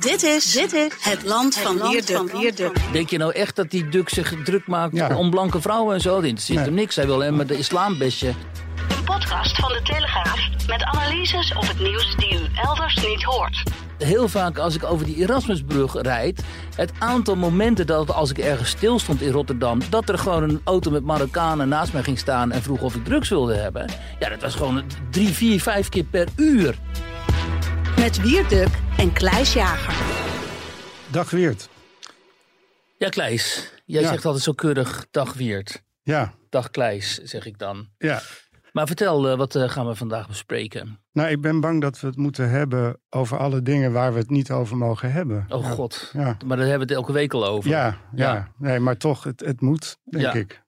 Dit is, dit is het land van Wierduk. Denk je nou echt dat die Duk zich druk maakt Ja. om blanke vrouwen en zo? Dat interesseert Nee. hem niks. Hij wil alleen maar de islambestje. Een podcast van de Telegraaf met analyses op het nieuws die u elders niet hoort. Heel vaak als ik over die Erasmusbrug rijd, het aantal momenten dat als ik ergens stil stond in Rotterdam, dat er gewoon een auto met Marokkanen naast mij ging staan en vroeg of ik drugs wilde hebben. Ja, dat was gewoon drie, vier, vijf keer per uur. Met Wierduk en Kleis Jager. Dag Weert. Ja, Kleis, jij Ja. zegt altijd zo keurig dag Wiert. Ja, Dag Kleis, zeg ik dan. ja. Maar vertel, eh, wat eh, gaan we vandaag bespreken? Nou, ik ben bang dat we het moeten hebben over alle dingen waar we het niet over mogen hebben. Oh Ja. god, Ja, maar daar hebben we het elke week al over. ja, ja. Ja. Nee, maar toch, het, het moet, denk Ja. ik.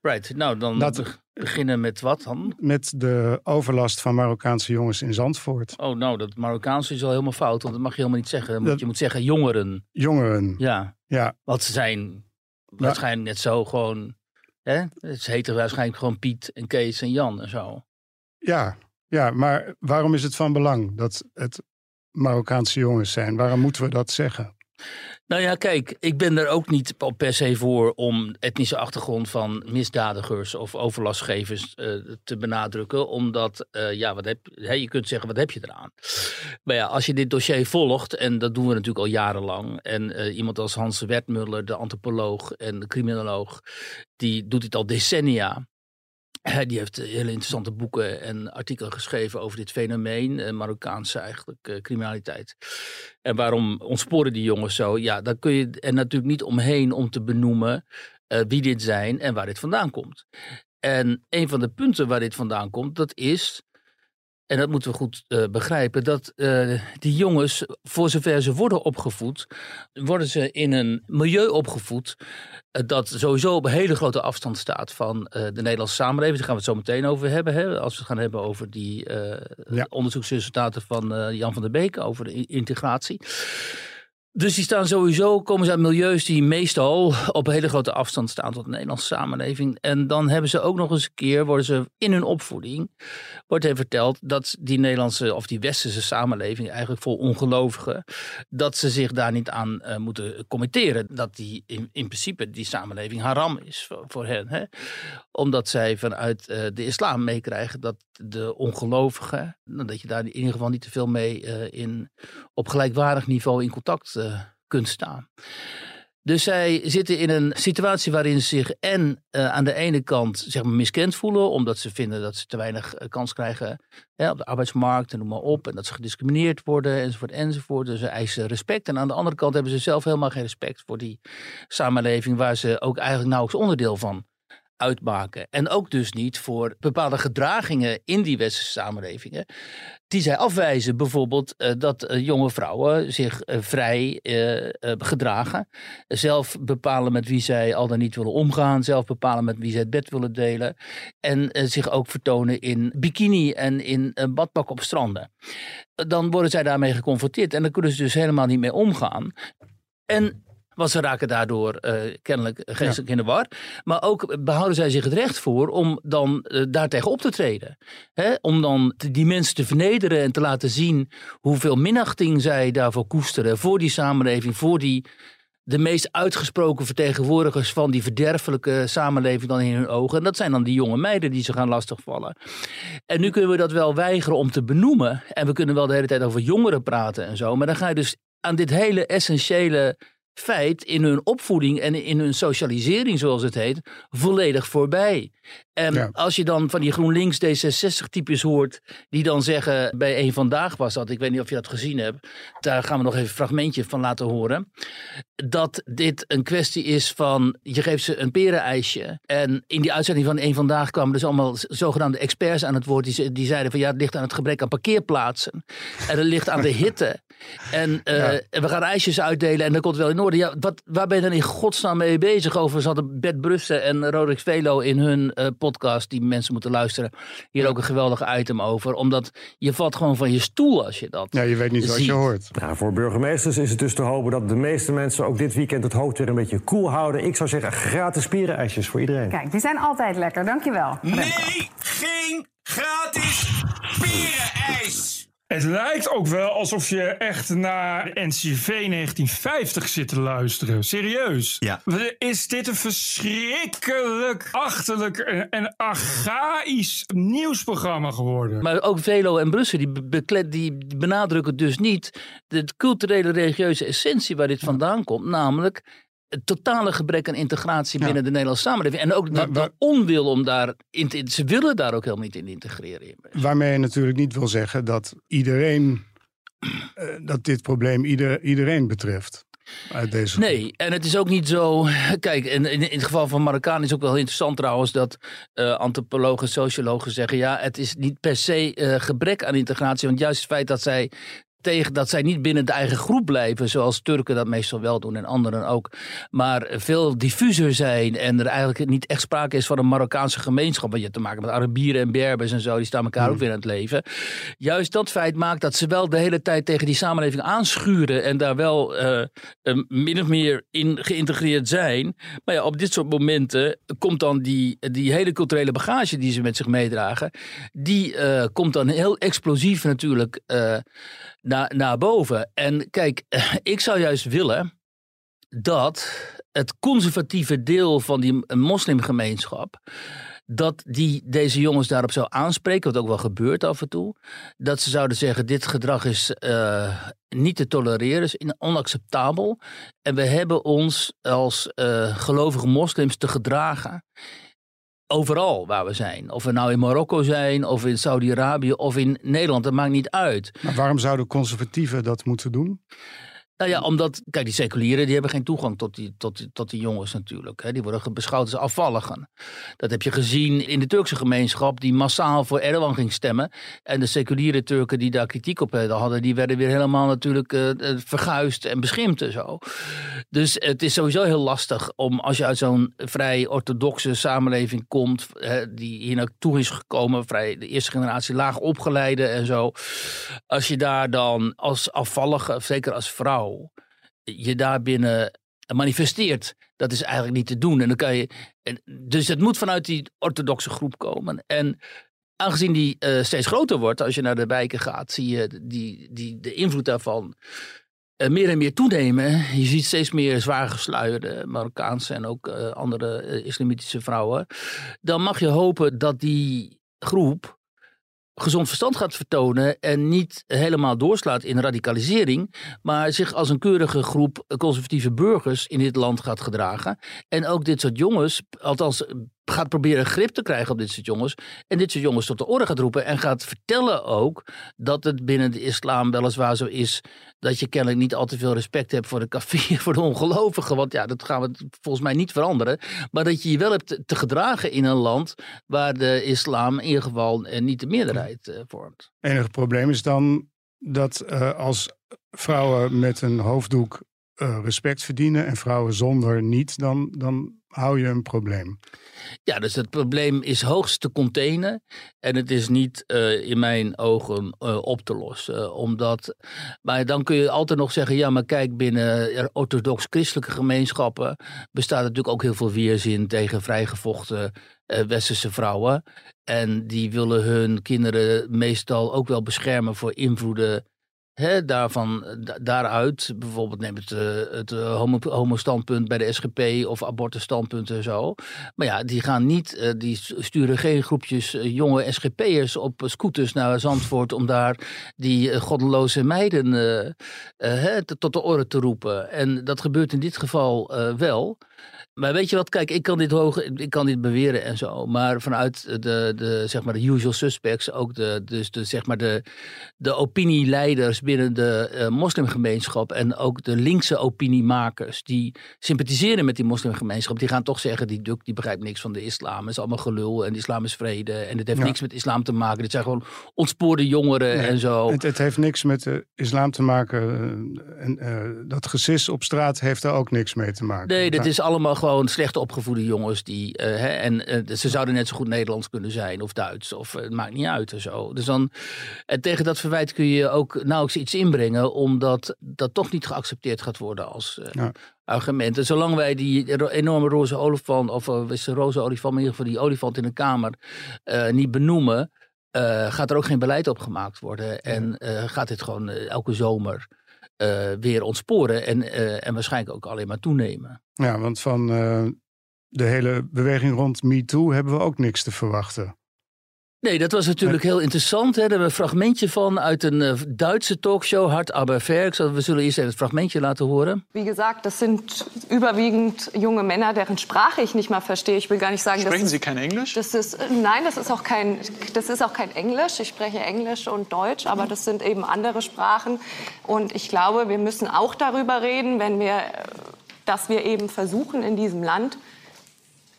Right, nou dan be- beginnen met wat dan? Met de overlast van Marokkaanse jongens in Zandvoort. Oh, nou, dat Marokkaanse is al helemaal fout, want dat mag je helemaal niet zeggen. Dat- Je moet zeggen jongeren. Jongeren. Ja, Ja, want ze zijn waarschijnlijk net zo gewoon... Hè? Ze heten waarschijnlijk gewoon Piet en Kees en Jan en zo. ja, ja. Maar waarom is het van belang dat het Marokkaanse jongens zijn? Waarom moeten we dat zeggen? Nou ja, kijk, ik ben er ook niet per se voor om etnische achtergrond van misdadigers of overlastgevers eh, te benadrukken. Omdat, eh, ja, wat heb, hè, je kunt zeggen, wat heb je eraan? Maar ja, als je dit dossier volgt, en dat doen we natuurlijk al jarenlang. En eh, iemand als Hans Wertmuller, de antropoloog en de criminoloog, die doet dit al decennia. Die heeft eh, hele interessante boeken en artikelen geschreven over dit fenomeen, eh, Marokkaanse eigenlijk eh, criminaliteit. En waarom ontsporen die jongens zo? Ja, daar kun je er natuurlijk niet omheen om te benoemen wie dit zijn en waar dit vandaan komt. En een van de punten waar dit vandaan komt, dat is, en dat moeten we goed eh, begrijpen, dat eh, die jongens, voor zover ze worden opgevoed, worden ze in een milieu opgevoed eh, dat sowieso op een hele grote afstand staat van de Nederlandse samenleving. Daar gaan we het zo meteen over hebben, hè, als we het gaan hebben over die Ja. onderzoeksresultaten van Jan van der Beek over de integratie. Dus die staan sowieso, komen ze uit milieus die meestal op hele grote afstand staan tot de Nederlandse samenleving. En dan hebben ze ook nog eens een keer, worden ze in hun opvoeding, wordt hen verteld dat die Nederlandse of die westerse samenleving eigenlijk vol ongelovigen, dat ze zich daar niet aan eh, moeten committeren. Dat die in, in principe die samenleving haram is voor, voor hen. Hè? Omdat zij vanuit eh, de islam meekrijgen dat de ongelovigen, nou, dat je daar in ieder geval niet te veel mee eh, in, op gelijkwaardig niveau in contact eh, kunt staan. Dus zij zitten in een situatie waarin ze zich en eh, aan de ene kant zeg maar, miskend voelen, omdat ze vinden dat ze te weinig eh, kans krijgen hè, op de arbeidsmarkt en noem maar op. En dat ze gediscrimineerd worden enzovoort enzovoort. Dus ze eisen respect. En aan de andere kant hebben ze zelf helemaal geen respect voor die samenleving waar ze ook eigenlijk nauwelijks onderdeel van uitmaken. En ook dus niet voor bepaalde gedragingen in die westerse samenlevingen. Die zij afwijzen. Bijvoorbeeld eh, dat eh, jonge vrouwen zich eh, vrij gedragen. Zelf bepalen met wie zij al dan niet willen omgaan. Zelf bepalen met wie zij het bed willen delen. En zich ook vertonen in bikini en in badpak op stranden. Dan worden zij daarmee geconfronteerd. En dan kunnen ze dus helemaal niet mee omgaan. En want ze raken daardoor eh, kennelijk geestelijk in de war. Maar ook behouden zij zich het recht voor om dan eh, daartegen op te treden. Hè? Om dan te- die mensen te vernederen en te laten zien hoeveel minachting zij daarvoor koesteren. Voor die samenleving, voor die, de meest uitgesproken vertegenwoordigers van die verderfelijke samenleving dan in hun ogen. En dat zijn dan die jonge meiden die ze gaan lastigvallen. En nu kunnen we dat wel weigeren om te benoemen. En we kunnen wel de hele tijd over jongeren praten en zo. Maar dan ga je dus aan dit hele essentiële feit in hun opvoeding en in hun socialisering, zoals het heet, volledig voorbij. En Ja. als je dan van die GroenLinks D66-types hoort, die dan zeggen, bij een vandaag was dat, ik weet niet of je dat gezien hebt, daar gaan we nog even een fragmentje van laten horen, dat dit een kwestie is van, je geeft ze een perenijsje. En in die uitzending van een vandaag kwamen dus allemaal zogenaamde experts aan het woord, die, die zeiden van ja, het ligt aan het gebrek aan parkeerplaatsen. En het ligt aan de hitte. En eh, Ja. en we gaan ijsjes uitdelen en dat komt wel in orde. Ja, wat, waar ben je dan in godsnaam mee bezig? Overigens hadden Bert Brussen en Roderick Velo in hun eh, podcast, die mensen moeten luisteren, hier ook een geweldig item over. Omdat je valt gewoon van je stoel als je dat Ja, je weet niet wat ziet. je hoort. Nou, voor burgemeesters is het dus te hopen dat de meeste mensen ook dit weekend het hoofd weer een beetje koel houden. Ik zou zeggen, gratis spierenijsjes voor iedereen. Kijk, die zijn altijd lekker. Dankjewel. Nee, geen gratis spierenijs. Het lijkt ook wel alsof je echt naar NCV 1950 zit te luisteren. Serieus. Ja. Is dit een verschrikkelijk achterlijk en archaïsch nieuwsprogramma geworden? Maar ook Velo en Brussel die, die benadrukken dus niet de culturele religieuze essentie waar dit vandaan komt. Namelijk het totale gebrek aan integratie binnen de Nederlandse samenleving. En ook de, de, onwil om daar in te, Ze willen daar ook helemaal niet in integreren. Waarmee je natuurlijk niet wil zeggen dat iedereen. Uh, dat dit probleem ieder, iedereen betreft. Uit deze nee, en het is ook niet zo. Kijk, in, in, in het geval van Marokkaan is ook wel interessant trouwens dat uh, antropologen, sociologen zeggen: ja, het is niet per se uh, gebrek aan integratie, want juist het feit dat zij tegen dat zij niet binnen de eigen groep blijven, zoals Turken dat meestal wel doen en anderen ook, maar veel diffuser zijn en er eigenlijk niet echt sprake is van een Marokkaanse gemeenschap, want je hebt te maken met Arabieren en Berbers en zo, die staan elkaar Hmm. ook weer aan het leven. Juist dat feit maakt dat ze wel de hele tijd tegen die samenleving aanschuren en daar wel uh, uh, min of meer in geïntegreerd zijn. Maar ja, op dit soort momenten komt dan die, die hele culturele bagage die ze met zich meedragen, die uh, komt dan heel explosief natuurlijk naar, naar boven. En kijk, ik zou juist willen dat het conservatieve deel van die moslimgemeenschap. Dat die deze jongens daarop zou aanspreken, wat ook wel gebeurt af en toe. Dat ze zouden zeggen: dit gedrag is uh, niet te tolereren, is onacceptabel. En we hebben ons als uh, gelovige moslims te gedragen overal waar we zijn. Of we nou in Marokko zijn, of in Saudi-Arabië, of in Nederland. Dat maakt niet uit. Maar waarom zouden conservatieven dat moeten doen? Nou ja, omdat, kijk, die seculieren die hebben geen toegang tot die, tot, tot die jongens natuurlijk. Hè. Die worden beschouwd als afvalligen. Dat heb je gezien in de Turkse gemeenschap, die massaal voor Erdogan ging stemmen. En de seculiere Turken die daar kritiek op hadden, die werden weer helemaal natuurlijk uh, verguisd en beschimpt en zo. Dus het is sowieso heel lastig om, als je uit zo'n vrij orthodoxe samenleving komt, hè, die hier naartoe is gekomen, vrij de eerste generatie laag opgeleide en zo. Als je daar dan als afvallige, zeker als vrouw, je daar binnen manifesteert. Dat is eigenlijk niet te doen. En dan kan je, dus het moet vanuit die orthodoxe groep komen. En aangezien die uh, steeds groter wordt, als je naar de wijken gaat, zie je die, die, de invloed daarvan uh, meer en meer toenemen. Je ziet steeds meer zwaar gesluierde Marokkaanse en ook uh, andere islamitische vrouwen. Dan mag je hopen dat die groep gezond verstand gaat vertonen en niet helemaal doorslaat in radicalisering, maar zich als een keurige groep conservatieve burgers in dit land gaat gedragen. En ook dit soort jongens, althans gaat proberen grip te krijgen op dit soort jongens. En dit soort jongens tot de orde gaat roepen. En gaat vertellen ook dat het binnen de islam weliswaar zo is. Dat je kennelijk niet al te veel respect hebt voor de kafir, voor de ongelovigen. Want ja, dat gaan we volgens mij niet veranderen. Maar dat je je wel hebt te gedragen in een land waar de islam in ieder geval niet de meerderheid uh, vormt. Enige probleem is dan dat uh, als vrouwen met een hoofddoek respect verdienen en vrouwen zonder niet, dan, dan hou je een probleem. Ja, dus het probleem is hoogst te containen en het is niet uh, in mijn ogen uh, op te lossen. omdat, maar dan kun je altijd nog zeggen, ja, maar kijk, binnen orthodox-christelijke gemeenschappen bestaat natuurlijk ook heel veel weerzin tegen vrijgevochten westerse vrouwen. En die willen hun kinderen meestal ook wel beschermen voor invloeden He, daarvan, daaruit, bijvoorbeeld neem het, uh, het uh, homo-standpunt bij de SGP of abortusstandpunt en zo. Maar ja, die gaan niet, uh, die sturen geen groepjes jonge SGP'ers op scooters naar Zandvoort om daar die goddeloze meiden tot de orde te roepen. En dat gebeurt in dit geval wel. Maar weet je wat, kijk, ik kan dit, hoog, ik kan dit beweren en zo. Maar vanuit de, de, zeg maar de usual suspects, ook de, dus de, zeg maar de, de opinieleiders binnen de uh, moslimgemeenschap en ook de linkse opiniemakers die sympathiseren met die moslimgemeenschap, die gaan toch zeggen, die Duk die begrijpt niks van de islam. Het is allemaal gelul en de islam is vrede en het heeft ja. niks met islam te maken. Dit zijn gewoon ontspoorde jongeren nee, en zo. Het, het, heeft niks met de islam te maken. En uh, dat gesis op straat heeft daar ook niks mee te maken. Nee, dit is allemaal gewoon gewoon slecht opgevoede jongens die. Uh, hè, en uh, ze zouden net zo goed Nederlands kunnen zijn of Duits. Of het maakt niet uit en zo. Dus dan. En tegen dat verwijt kun je ook nauwelijks iets inbrengen. Omdat dat toch niet geaccepteerd gaat worden als. Ja. Argument. En zolang wij die enorme roze olifant, of is roze olifant, in ieder geval die olifant in de kamer, niet benoemen, eh, gaat er ook geen beleid op gemaakt worden. En eh, gaat dit gewoon eh, elke zomer eh, weer ontsporen en, eh, en waarschijnlijk ook alleen maar toenemen. Ja, want van eh, de hele beweging rond MeToo hebben we ook niks te verwachten. Nee, dat was natuurlijk heel interessant. Hè. Daar hebben we een fragmentje van uit een eh, Duitse talkshow, Hart aber fair. We zullen eerst even het fragmentje laten horen. Wie gesagt, das sind überwiegend junge Männer, deren Sprache ich nicht mal verstehe. Ich will gar nicht sagen, Sprechen Sie kein Englisch? das ist, nein, das ist auch kein, das ist auch kein Englisch. Ich spreche Englisch und Deutsch, aber das sind eben andere Sprachen. Und ich glaube, wir müssen auch darüber reden, wenn wir, äh, dass wir eben versuchen in diesem Land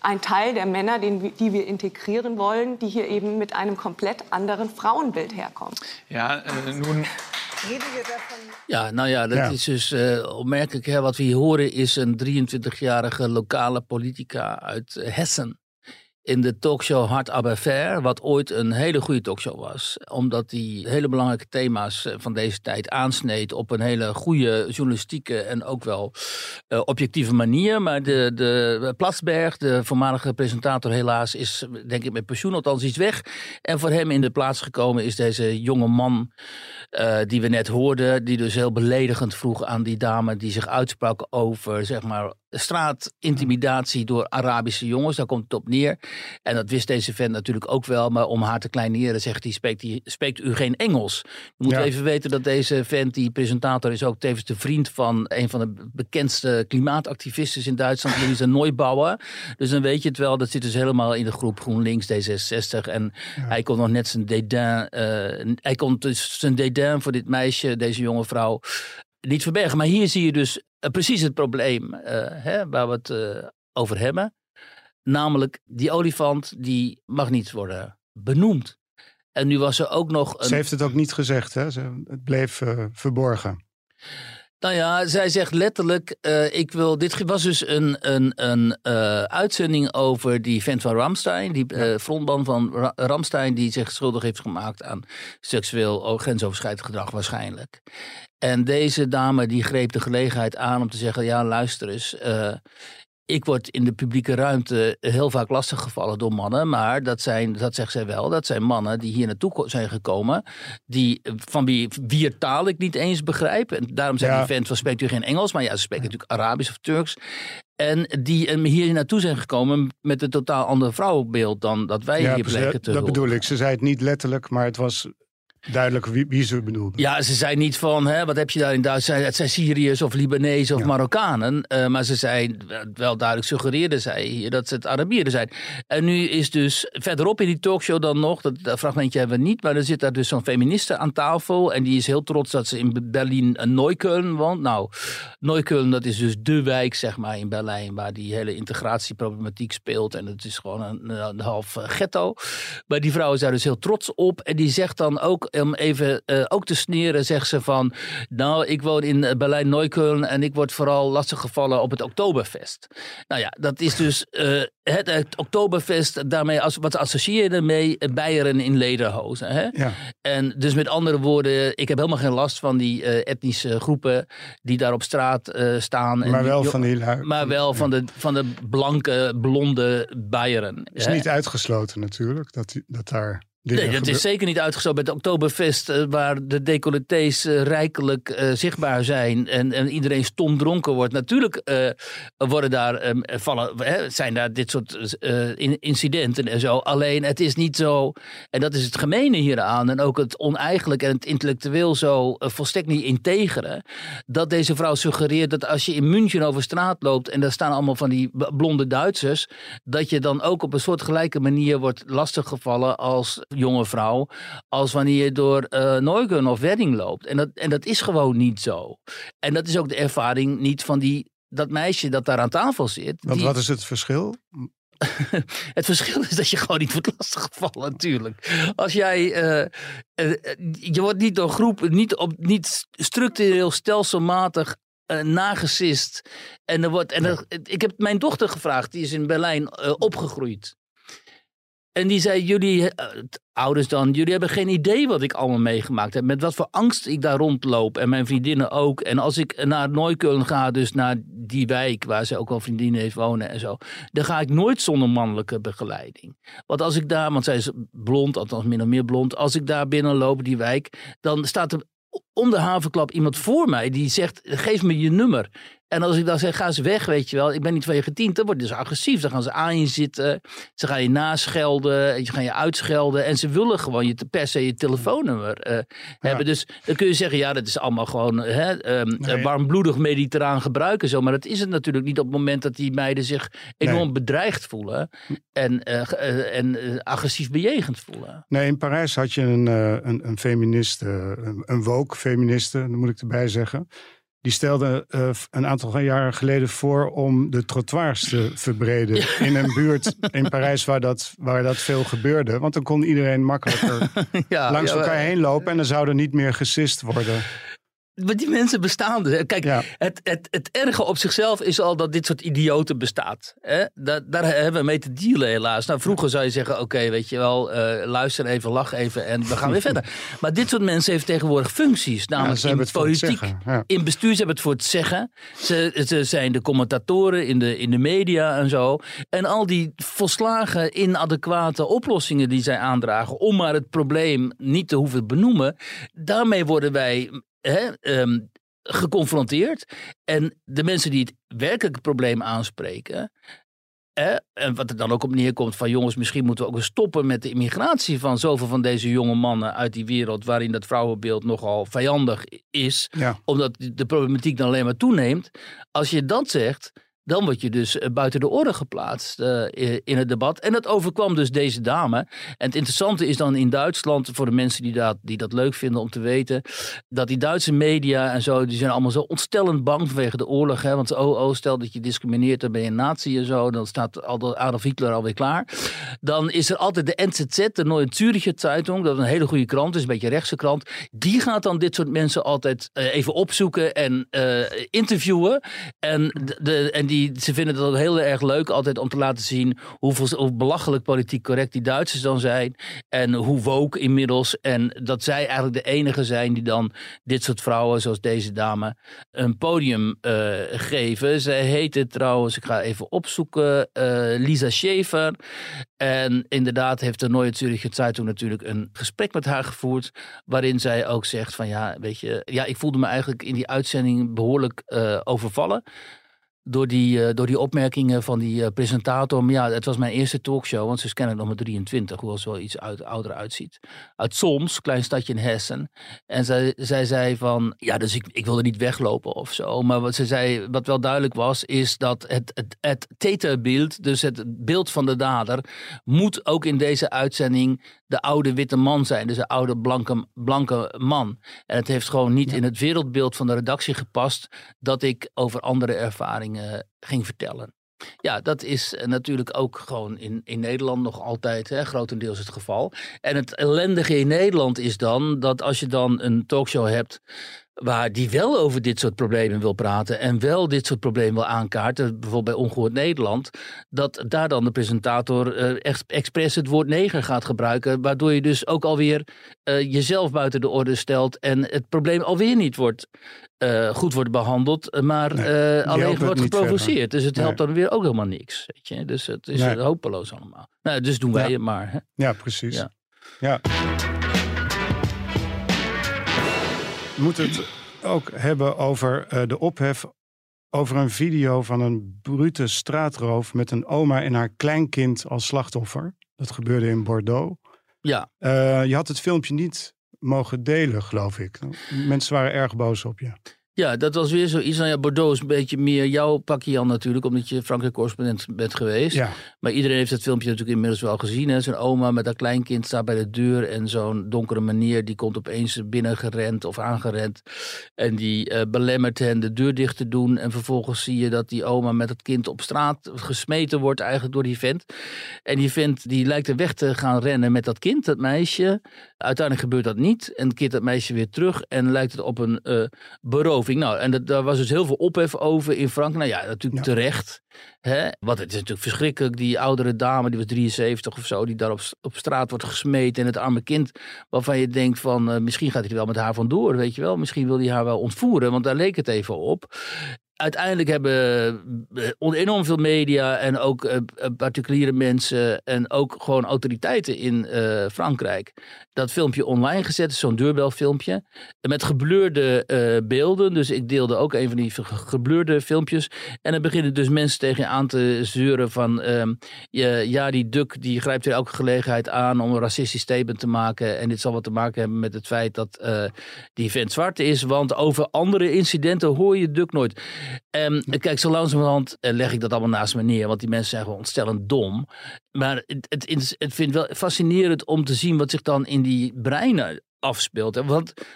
ein Teil der Männer, den, die wir integrieren wollen, die hier eben mit einem komplett anderen Frauenbild herkommen. Ja, äh, nun, Ja, nou ja, dat Ja. is dus eh, opmerkelijk. Hè. Wat we hier horen is een 23-jarige lokale politica uit Hessen. In de talkshow Hart aber wat ooit een hele goede talkshow was. Omdat die hele belangrijke thema's eh, van deze tijd aansneed op een hele goede journalistieke en ook wel eh, objectieve manier. Maar de, de Platsberg, de voormalige presentator helaas, is denk ik met pensioen althans iets weg. En voor hem in de plaats gekomen is deze jonge man eh, die we net hoorden, die dus heel beledigend vroeg aan die dame die zich uitsprak over zeg maar straatintimidatie door Arabische jongens. Daar komt het op neer. En dat wist deze vent natuurlijk ook wel, maar om haar te kleineren zegt hij, spreekt, hij, spreekt u geen Engels? Je moet Ja. even weten dat deze vent, die presentator, is ook tevens de vriend van een van de bekendste klimaatactivisten in Duitsland, Louise Neubauer. Dus dan weet je het wel, dat zit dus helemaal in de groep GroenLinks D66. En hij kon nog net zijn dédain, eh, hij kon dus zijn dédain voor dit meisje, deze jonge vrouw, niet verbergen. Maar hier zie je dus eh, precies het probleem eh, hè, waar we het eh, over hebben. Namelijk, die olifant die mag niet worden benoemd. En nu was er ook nog een... Ze heeft het ook niet gezegd, hè? Ze, het bleef verborgen. Nou ja, zij zegt letterlijk, ik wil, dit was dus een, een, een uitzending over die vent van Ramstein, die frontman van Ra- Ramstein, die zich schuldig heeft gemaakt aan seksueel oh, grensoverschrijdend gedrag waarschijnlijk. En deze dame die greep de gelegenheid aan om te zeggen, ja luister eens, eh, ik word in de publieke ruimte heel vaak lastiggevallen door mannen. Maar dat zijn, dat zegt zij wel, dat zijn mannen die hier naartoe zijn gekomen. Die, van wie, wier taal ik niet eens begrijp. En daarom zei Ja. die vent van spreekt u geen Engels. Maar ja, ze spreken natuurlijk Arabisch of Turks. En die eh, hier naartoe zijn gekomen met een totaal ander vrouwenbeeld dan dat wij hier bleken te dat bedoel ik. Ze zei het niet letterlijk, maar het was duidelijk wie, wie ze bedoelde. Ja, ze zei niet van, hè, wat heb je daar in Duitsland? Het zijn Syriërs of Libanezen of Ja. Marokkanen. Eh, maar ze zei, wel duidelijk suggereerde zij hier dat ze het Arabieren zijn. En nu is dus verderop in die talkshow dan nog, dat, dat fragmentje hebben we niet, maar er zit daar dus zo'n feministe aan tafel. En die is heel trots dat ze in Berlin een Neukölln woont. Nou, Neukölln, dat is dus de wijk, zeg maar, in Berlijn, waar die hele integratieproblematiek speelt. En het is gewoon een, een half eh, ghetto. Maar die vrouw is daar dus heel trots op. En die zegt dan ook, om even eh, ook te sneren, zegt ze van... Nou, ik woon in eh, Berlijn-Neukölln en ik word vooral lastiggevallen op het Oktoberfest. Nou ja, dat is dus eh, het, het Oktoberfest, daarmee, als, wat associeer je ermee? Beieren in lederhozen, hè? Ja. En dus met andere woorden, ik heb helemaal geen last van die etnische groepen die daar op straat staan. en Maar die- wel van die lui. Maar wel van de, van de blanke, blonde Beieren. Het is hè? niet uitgesloten natuurlijk, dat, dat daar Nee, dat is zeker niet uitgesloten bij het Oktoberfest, eh, waar de decolletés eh, rijkelijk eh, zichtbaar zijn en, en iedereen stom dronken wordt. Natuurlijk worden daar, ehm, vallen, hè, zijn daar dit soort in- incidenten en zo. Alleen het is niet zo, en dat is het gemene hieraan, en ook het oneigenlijk en het intellectueel zo volstrekt niet integere, dat deze vrouw suggereert dat als je in München over straat loopt en daar staan allemaal van die blonde Duitsers, dat je dan ook op een soort gelijke manier wordt lastiggevallen als jonge vrouw, als wanneer je door Neugen of Wedding loopt. En dat, en dat is gewoon niet zo. En dat is ook de ervaring niet van die, dat meisje dat daar aan tafel zit. Want die- wat is het verschil? het verschil is dat je gewoon niet wordt lastiggevallen, natuurlijk. Als jij. eh, eh, je wordt niet door groepen, niet, op, niet structureel, stelselmatig. nagesist. En, er wordt, en er- ik heb mijn dochter gevraagd, die is in Berlijn opgegroeid. En die zei, jullie, eh, ouders dan, jullie hebben geen idee wat ik allemaal meegemaakt heb. Met wat voor angst ik daar rondloop. En mijn vriendinnen ook. En als ik naar Neukölln ga, dus naar die wijk waar ze ook wel vriendinnen heeft wonen en zo. Dan ga ik nooit zonder mannelijke begeleiding. Want als ik daar, want zij is blond, althans min of meer blond. Als ik daar binnenloop, die wijk, dan staat er om de havenklap iemand voor mij die zegt: geef me je nummer. En als ik dan zeg, ga eens weg, weet je wel. Ik ben niet van je gediend. Dan wordt dus agressief. Dan gaan ze aan je zitten. Ze gaan je naschelden. Ze gaan je uitschelden. En ze willen gewoon je per se je telefoonnummer eh, hebben. Dus dan kun je zeggen, ja, dat is allemaal gewoon hè, ehm, Nee. warmbloedig mediterraan gebruiken. Zo. Maar dat is het natuurlijk niet op het moment dat die meiden zich enorm Nee. bedreigd voelen. En, eh, eh, en eh, agressief bejegend voelen. Nee, in Parijs had je een, eh, een, een feministe, een, een woke feministe, dat moet ik erbij zeggen. Die stelde eh, een aantal jaren geleden voor om de trottoirs te verbreden in een buurt in Parijs waar dat, waar dat veel gebeurde. Want dan kon iedereen makkelijker ja, langs ja, elkaar heen lopen en dan zou er niet meer gesist worden. Maar die mensen bestaan dus. Kijk, Ja. het, het, het erge op zichzelf is al dat dit soort idioten bestaat. Hè? Daar, daar hebben we mee te dealen helaas. Nou, vroeger zou je zeggen, oké, weet je wel, eh, luister even, lach even en we gaan weer verder. Maar dit soort mensen heeft tegenwoordig functies. Namelijk ze hebben in het voor het politiek, zeggen, ja. in bestuur, ze hebben het voor het zeggen. Ze, ze zijn de commentatoren in de, in de media en zo. En al die volslagen inadequate oplossingen die zij aandragen... om maar het probleem niet te hoeven benoemen... daarmee worden wij hè, ehm, geconfronteerd. En de mensen die het werkelijke probleem aanspreken. Hè, en wat er dan ook op neerkomt van jongens, misschien moeten we ook eens stoppen met de immigratie van zoveel van deze jonge mannen uit die wereld waarin dat vrouwenbeeld nogal vijandig is, Ja. omdat de problematiek dan alleen maar toeneemt. Als je dat zegt, dan word je dus eh, buiten de orde geplaatst eh, in het debat. En dat overkwam dus deze dame. En het interessante is dan in Duitsland, voor de mensen die dat, die dat leuk vinden om te weten, dat die Duitse media en zo, die zijn allemaal zo ontstellend bang vanwege de oorlog. Hè? Want oh, oh, stel dat je discrimineert, dan ben je een nazi en zo, dan staat Adolf Hitler alweer klaar. Dan is er altijd de NZZ, de Neue Zürcher Zeitung, dat een hele goede krant is, een beetje rechtse krant. Die gaat dan dit soort mensen altijd eh, even opzoeken en interviewen. En, de- en die, ze vinden ook heel erg leuk altijd om te laten zien hoeveel, hoe belachelijk politiek correct die Duitsers dan zijn. En hoe woke inmiddels. En dat zij eigenlijk de enige zijn die dan dit soort vrouwen, zoals deze dame, een podium eh, geven. Zij heette trouwens, ik ga even opzoeken, eh, Lisa Schäfer. En inderdaad heeft de Neue Zürcher Zeitung natuurlijk een gesprek met haar gevoerd. Waarin zij ook zegt van ja, weet je, ja, ik voelde me eigenlijk in die uitzending behoorlijk eh, overvallen. Door die, eh, door die opmerkingen van die eh, presentator. Maar ja, het was mijn eerste talkshow, want ze is kennelijk nog maar 23, hoewel ze wel iets ouder uitziet. Uit Soms, klein stadje in Hessen. En zij, zij zei van, ja, dus ik, ik wilde niet weglopen of zo. Maar wat ze zei, wat wel duidelijk was, is dat het, het, het dus het beeld van de dader, moet ook in deze uitzending de oude witte man zijn. Dus de oude blanke, blanke man. En het heeft gewoon niet in het wereldbeeld van de redactie gepast dat ik over andere ervaringen ging vertellen. Ja, dat is eh, natuurlijk ook gewoon in, in Nederland nog altijd hè, grotendeels het geval. En het ellendige in Nederland is dan dat als je dan een talkshow hebt waar die wel over dit soort problemen wil praten en wel dit soort problemen wil aankaarten, bijvoorbeeld bij Ongehoord Nederland, dat daar dan de presentator ex- expres het woord neger gaat gebruiken, waardoor je dus ook alweer eh, jezelf buiten de orde stelt en het probleem alweer niet wordt, eh, goed wordt behandeld, maar Nee, eh, helpt alleen wordt geprovoceerd. Dus het Nee. helpt dan weer ook helemaal niks. Weet je? Dus het is Nee. hopeloos allemaal. Nou, dus doen wij Ja. het maar. Hè? Ja, precies. Ja. Ja. We moeten het ook hebben over eh, de ophef over een video van een brute straatroof met een oma en haar kleinkind als slachtoffer. Dat gebeurde in Bordeaux. Ja, Eh, je had het filmpje niet mogen delen, geloof ik. Mensen waren erg boos op je. Ja, dat was weer zoiets. Nou ja, Bordeaux is een beetje meer jouw pakje Jan natuurlijk, omdat je Frankrijk-correspondent bent geweest. Ja, Maar iedereen heeft het filmpje natuurlijk inmiddels wel gezien. hè. Zijn oma met haar kleinkind staat bij de deur en zo'n donkere meneer die komt opeens binnengerend of aangerend. En die eh, belemmert hen de deur dicht te doen. En vervolgens zie je dat die oma met het kind op straat gesmeten wordt eigenlijk door die vent. En die vent die lijkt er weg te gaan rennen met dat kind, dat meisje. Uiteindelijk gebeurt dat niet. En keert dat meisje weer terug en lijkt het op een eh, berovingsactie Nou, en dat, daar was dus heel veel ophef over in Frankrijk. Nou ja, natuurlijk Ja. terecht. Hè? Want het is natuurlijk verschrikkelijk. Die oudere dame, die was 73 of zo, die daar op, op straat wordt gesmeten. En het arme kind, waarvan je denkt van, eh, misschien gaat hij wel met haar vandoor, weet je wel. Misschien wil hij haar wel ontvoeren, want daar leek het even op. Uiteindelijk hebben eh, enorm veel media en ook eh, eh, particuliere mensen en ook gewoon autoriteiten in Frankrijk dat filmpje online gezet, zo'n deurbelfilmpje, met gebleurde beelden. Dus ik deelde ook een van die ge- gebleurde filmpjes. En dan beginnen dus mensen tegen je aan te zeuren van, ehm, ja, die Duk die grijpt er elke gelegenheid aan om een racistisch statement te maken. En dit zal wat te maken hebben met het feit dat die vent zwart is, want over andere incidenten hoor je Duk nooit. En kijk, zo langzamerhand eh, leg ik dat allemaal naast me neer, want die mensen zijn gewoon ontstellend dom. Maar het, het, het, wel fascinerend om te zien wat zich dan in die breinen afspeelt. En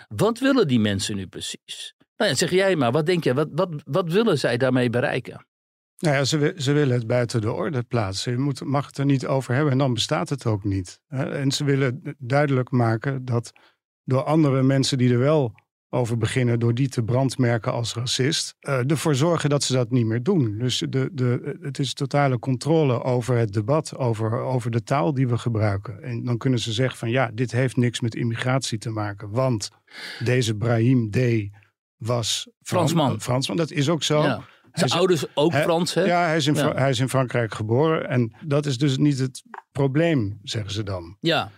wat, willen die mensen nu precies? Nou zeg jij maar, wat denk je, wat, wat, wat willen zij daarmee bereiken? Nou ja, ze, ze willen het buiten de orde plaatsen. Je moet, mag het er niet over hebben en dan bestaat het ook niet. En ze willen duidelijk maken dat door andere mensen die er wel over beginnen, door die te brandmerken als racist, eh, ervoor zorgen dat ze dat niet meer doen. Dus de, de, het is totale controle over het debat, over, over de taal die we gebruiken. En dan kunnen ze zeggen van ja, dit heeft niks met immigratie te maken, want deze Brahim D. was Fran- Fransman. Fransman, dat is ook zo. Ja. Zijn is- ouders ook Hij- Frans, hè? Ja, hij is, in Ja. hij is in Frankrijk geboren. En dat is dus niet het probleem, zeggen ze dan. Ja.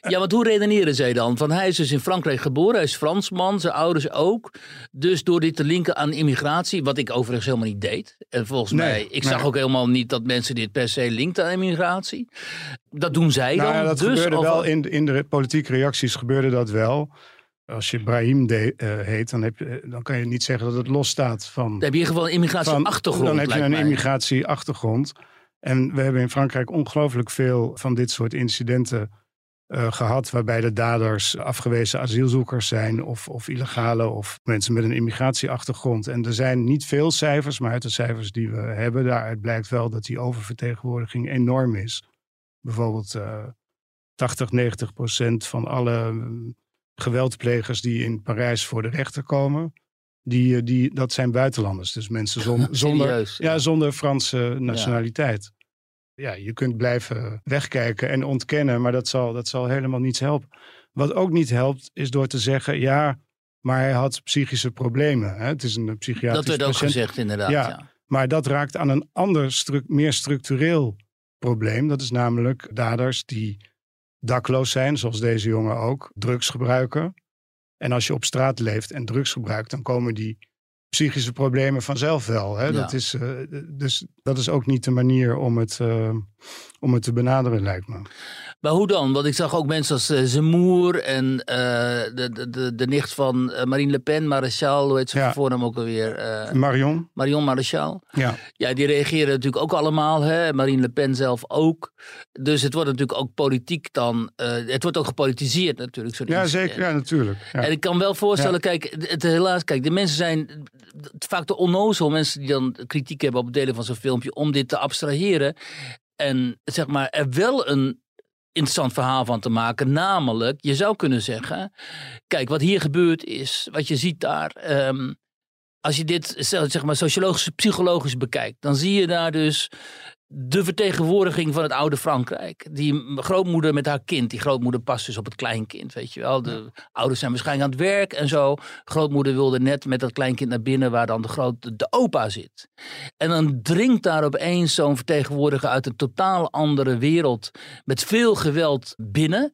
Ja, want hoe redeneren zij dan? Van hij is dus in Frankrijk geboren, hij is Fransman, zijn ouders ook. Dus door dit te linken aan immigratie, wat ik overigens helemaal niet deed. En volgens Nee, mij, ik zag ook helemaal niet dat mensen dit per se linkten aan immigratie. Dat doen zij Nou dan. ja, dat dus, gebeurde of- wel in, in de politieke reacties gebeurde dat wel. Als je Brahim de, eh, heet, dan, heb je, dan kan je niet zeggen dat het losstaat van... Dan heb je in ieder geval een immigratieachtergrond. Dan heb je een mij. immigratieachtergrond. En we hebben in Frankrijk ongelooflijk veel van dit soort incidenten eh, gehad. Waarbij de daders afgewezen asielzoekers zijn. Of, of illegale of mensen met een immigratieachtergrond. En er zijn niet veel cijfers. Maar uit de cijfers die we hebben. Daaruit blijkt wel dat die oververtegenwoordiging enorm is. Bijvoorbeeld eh 80, 90 procent van alle mm, geweldplegers die in Parijs voor de rechter komen. Die, eh, die, dat zijn buitenlanders. Dus mensen zon- zonder, Serieus? ja, zonder Franse nationaliteit. Ja. je kunt blijven wegkijken en ontkennen, maar dat zal, dat zal helemaal niets helpen. Wat ook niet helpt, is door te zeggen: ja, maar hij had psychische problemen. Hè? Het is een psychiatrisch Dat werd ook patiënt. gezegd, inderdaad. Ja. Ja. Maar dat raakt aan een ander, stru- meer structureel probleem. Dat is namelijk daders die dakloos zijn, zoals deze jongen ook, drugs gebruiken. En als je op straat leeft en drugs gebruikt, dan komen die psychische problemen vanzelf wel. Hè? Ja. Dat is, eh, dus dat is ook niet de manier om het, eh, om het te benaderen, lijkt me. Maar hoe dan? Want ik zag ook mensen als uh, Zemoer en eh, de, de, de, nicht van eh, Marine Le Pen, Maréchal, hoe heet ze voornaam ook alweer? Eh, Marion? Marion Maréchal. Ja. Ja, die reageren natuurlijk ook allemaal. Hè? Marine Le Pen zelf ook. Dus het wordt natuurlijk ook politiek dan. eh, het wordt ook gepolitiseerd natuurlijk. ja, zeker. Ja, natuurlijk. Ja. En ik kan wel voorstellen, kijk, het, helaas, kijk, de mensen zijn vaak de onnozel mensen die dan kritiek hebben op het delen van zo'n filmpje, om dit te abstraheren. En zeg maar, er wel een interessant verhaal van te maken. Namelijk, je zou kunnen zeggen, kijk, wat hier gebeurd is, wat je ziet daar. ehm, als je dit zeg maar sociologisch, psychologisch bekijkt, dan zie je daar dus de vertegenwoordiging van het oude Frankrijk. Die grootmoeder met haar kind. Die grootmoeder past dus op het kleinkind, weet je wel. De ouders zijn waarschijnlijk aan het werk en zo. Grootmoeder wilde net met dat kleinkind naar binnen waar dan de, groot, de opa zit. En dan dringt daar opeens zo'n vertegenwoordiger uit een totaal andere wereld met veel geweld binnen.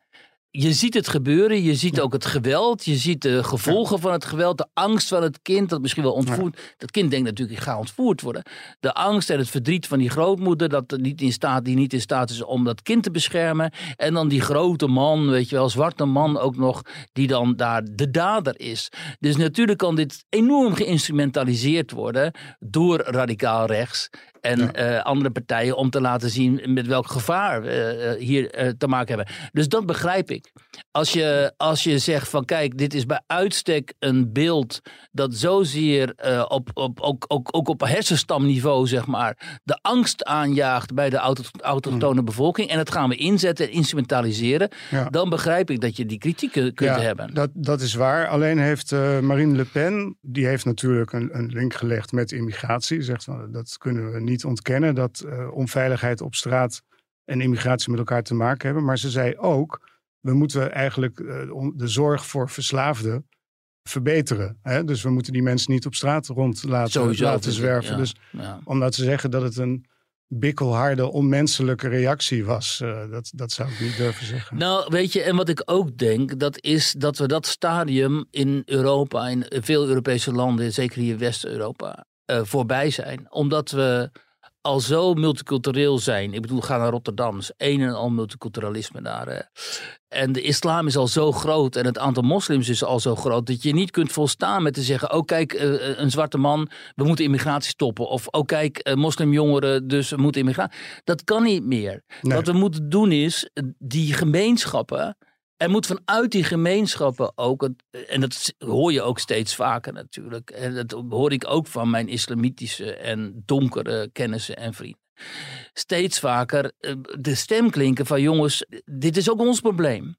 Je ziet het gebeuren, je ziet ook het geweld, je ziet de gevolgen van het geweld, de angst van het kind dat misschien wel ontvoerd. Dat kind denkt natuurlijk, ik ga ontvoerd worden. De angst en het verdriet van die grootmoeder dat er niet in staat, die niet in staat is om dat kind te beschermen. En dan die grote man, weet je wel, zwarte man ook nog, die dan daar de dader is. Dus natuurlijk kan dit enorm geïnstrumentaliseerd worden door radicaal rechts. En Ja. eh, andere partijen om te laten zien met welk gevaar we eh, hier eh, te maken hebben. Dus dat begrijp ik. Als je, als je zegt van kijk, dit is bij uitstek een beeld dat zozeer eh, op, op, ook, ook, ook op hersenstamniveau zeg maar, de angst aanjaagt bij de auto, autochtone bevolking en dat gaan we inzetten en instrumentaliseren, Hmm. Ja. dan begrijp ik dat je die kritiek kunt kunt Ja, hebben. Dat, dat is waar. Alleen heeft eh, Marine Le Pen, die heeft natuurlijk een, een link gelegd met immigratie. Zegt van dat kunnen we niet ontkennen, dat eh, onveiligheid op straat en immigratie met elkaar te maken hebben. Maar ze zei ook, we moeten eigenlijk eh, de zorg voor verslaafden verbeteren. Hè? Dus we moeten die mensen niet op straat rond laten, Sowieso laten zwerven. ja. Dus Ja. om nou te zeggen dat het een bikkelharde, onmenselijke reactie was, eh, dat, dat zou ik niet durven zeggen. Nou, weet je, en wat ik ook denk, dat is dat we dat stadium in Europa, in veel Europese landen, zeker hier in West-Europa, eh, voorbij zijn. Omdat we al zo multicultureel zijn. Ik bedoel, ga naar Rotterdam, is een en al multiculturalisme daar. hè. En de islam is al zo groot en het aantal moslims is al zo groot dat je niet kunt volstaan met te zeggen: oh kijk, eh, een zwarte man, we moeten immigratie stoppen. Of oh kijk, eh, moslimjongeren, dus we moeten immigratie. Dat kan niet meer. Nee. Wat we moeten doen is eh, die gemeenschappen. Er moet vanuit die gemeenschappen ook, en dat hoor je ook steeds vaker natuurlijk. En dat hoor ik ook van mijn islamitische en donkere kennissen en vrienden. Steeds vaker eh, de stem klinken van jongens, dit is ook ons probleem.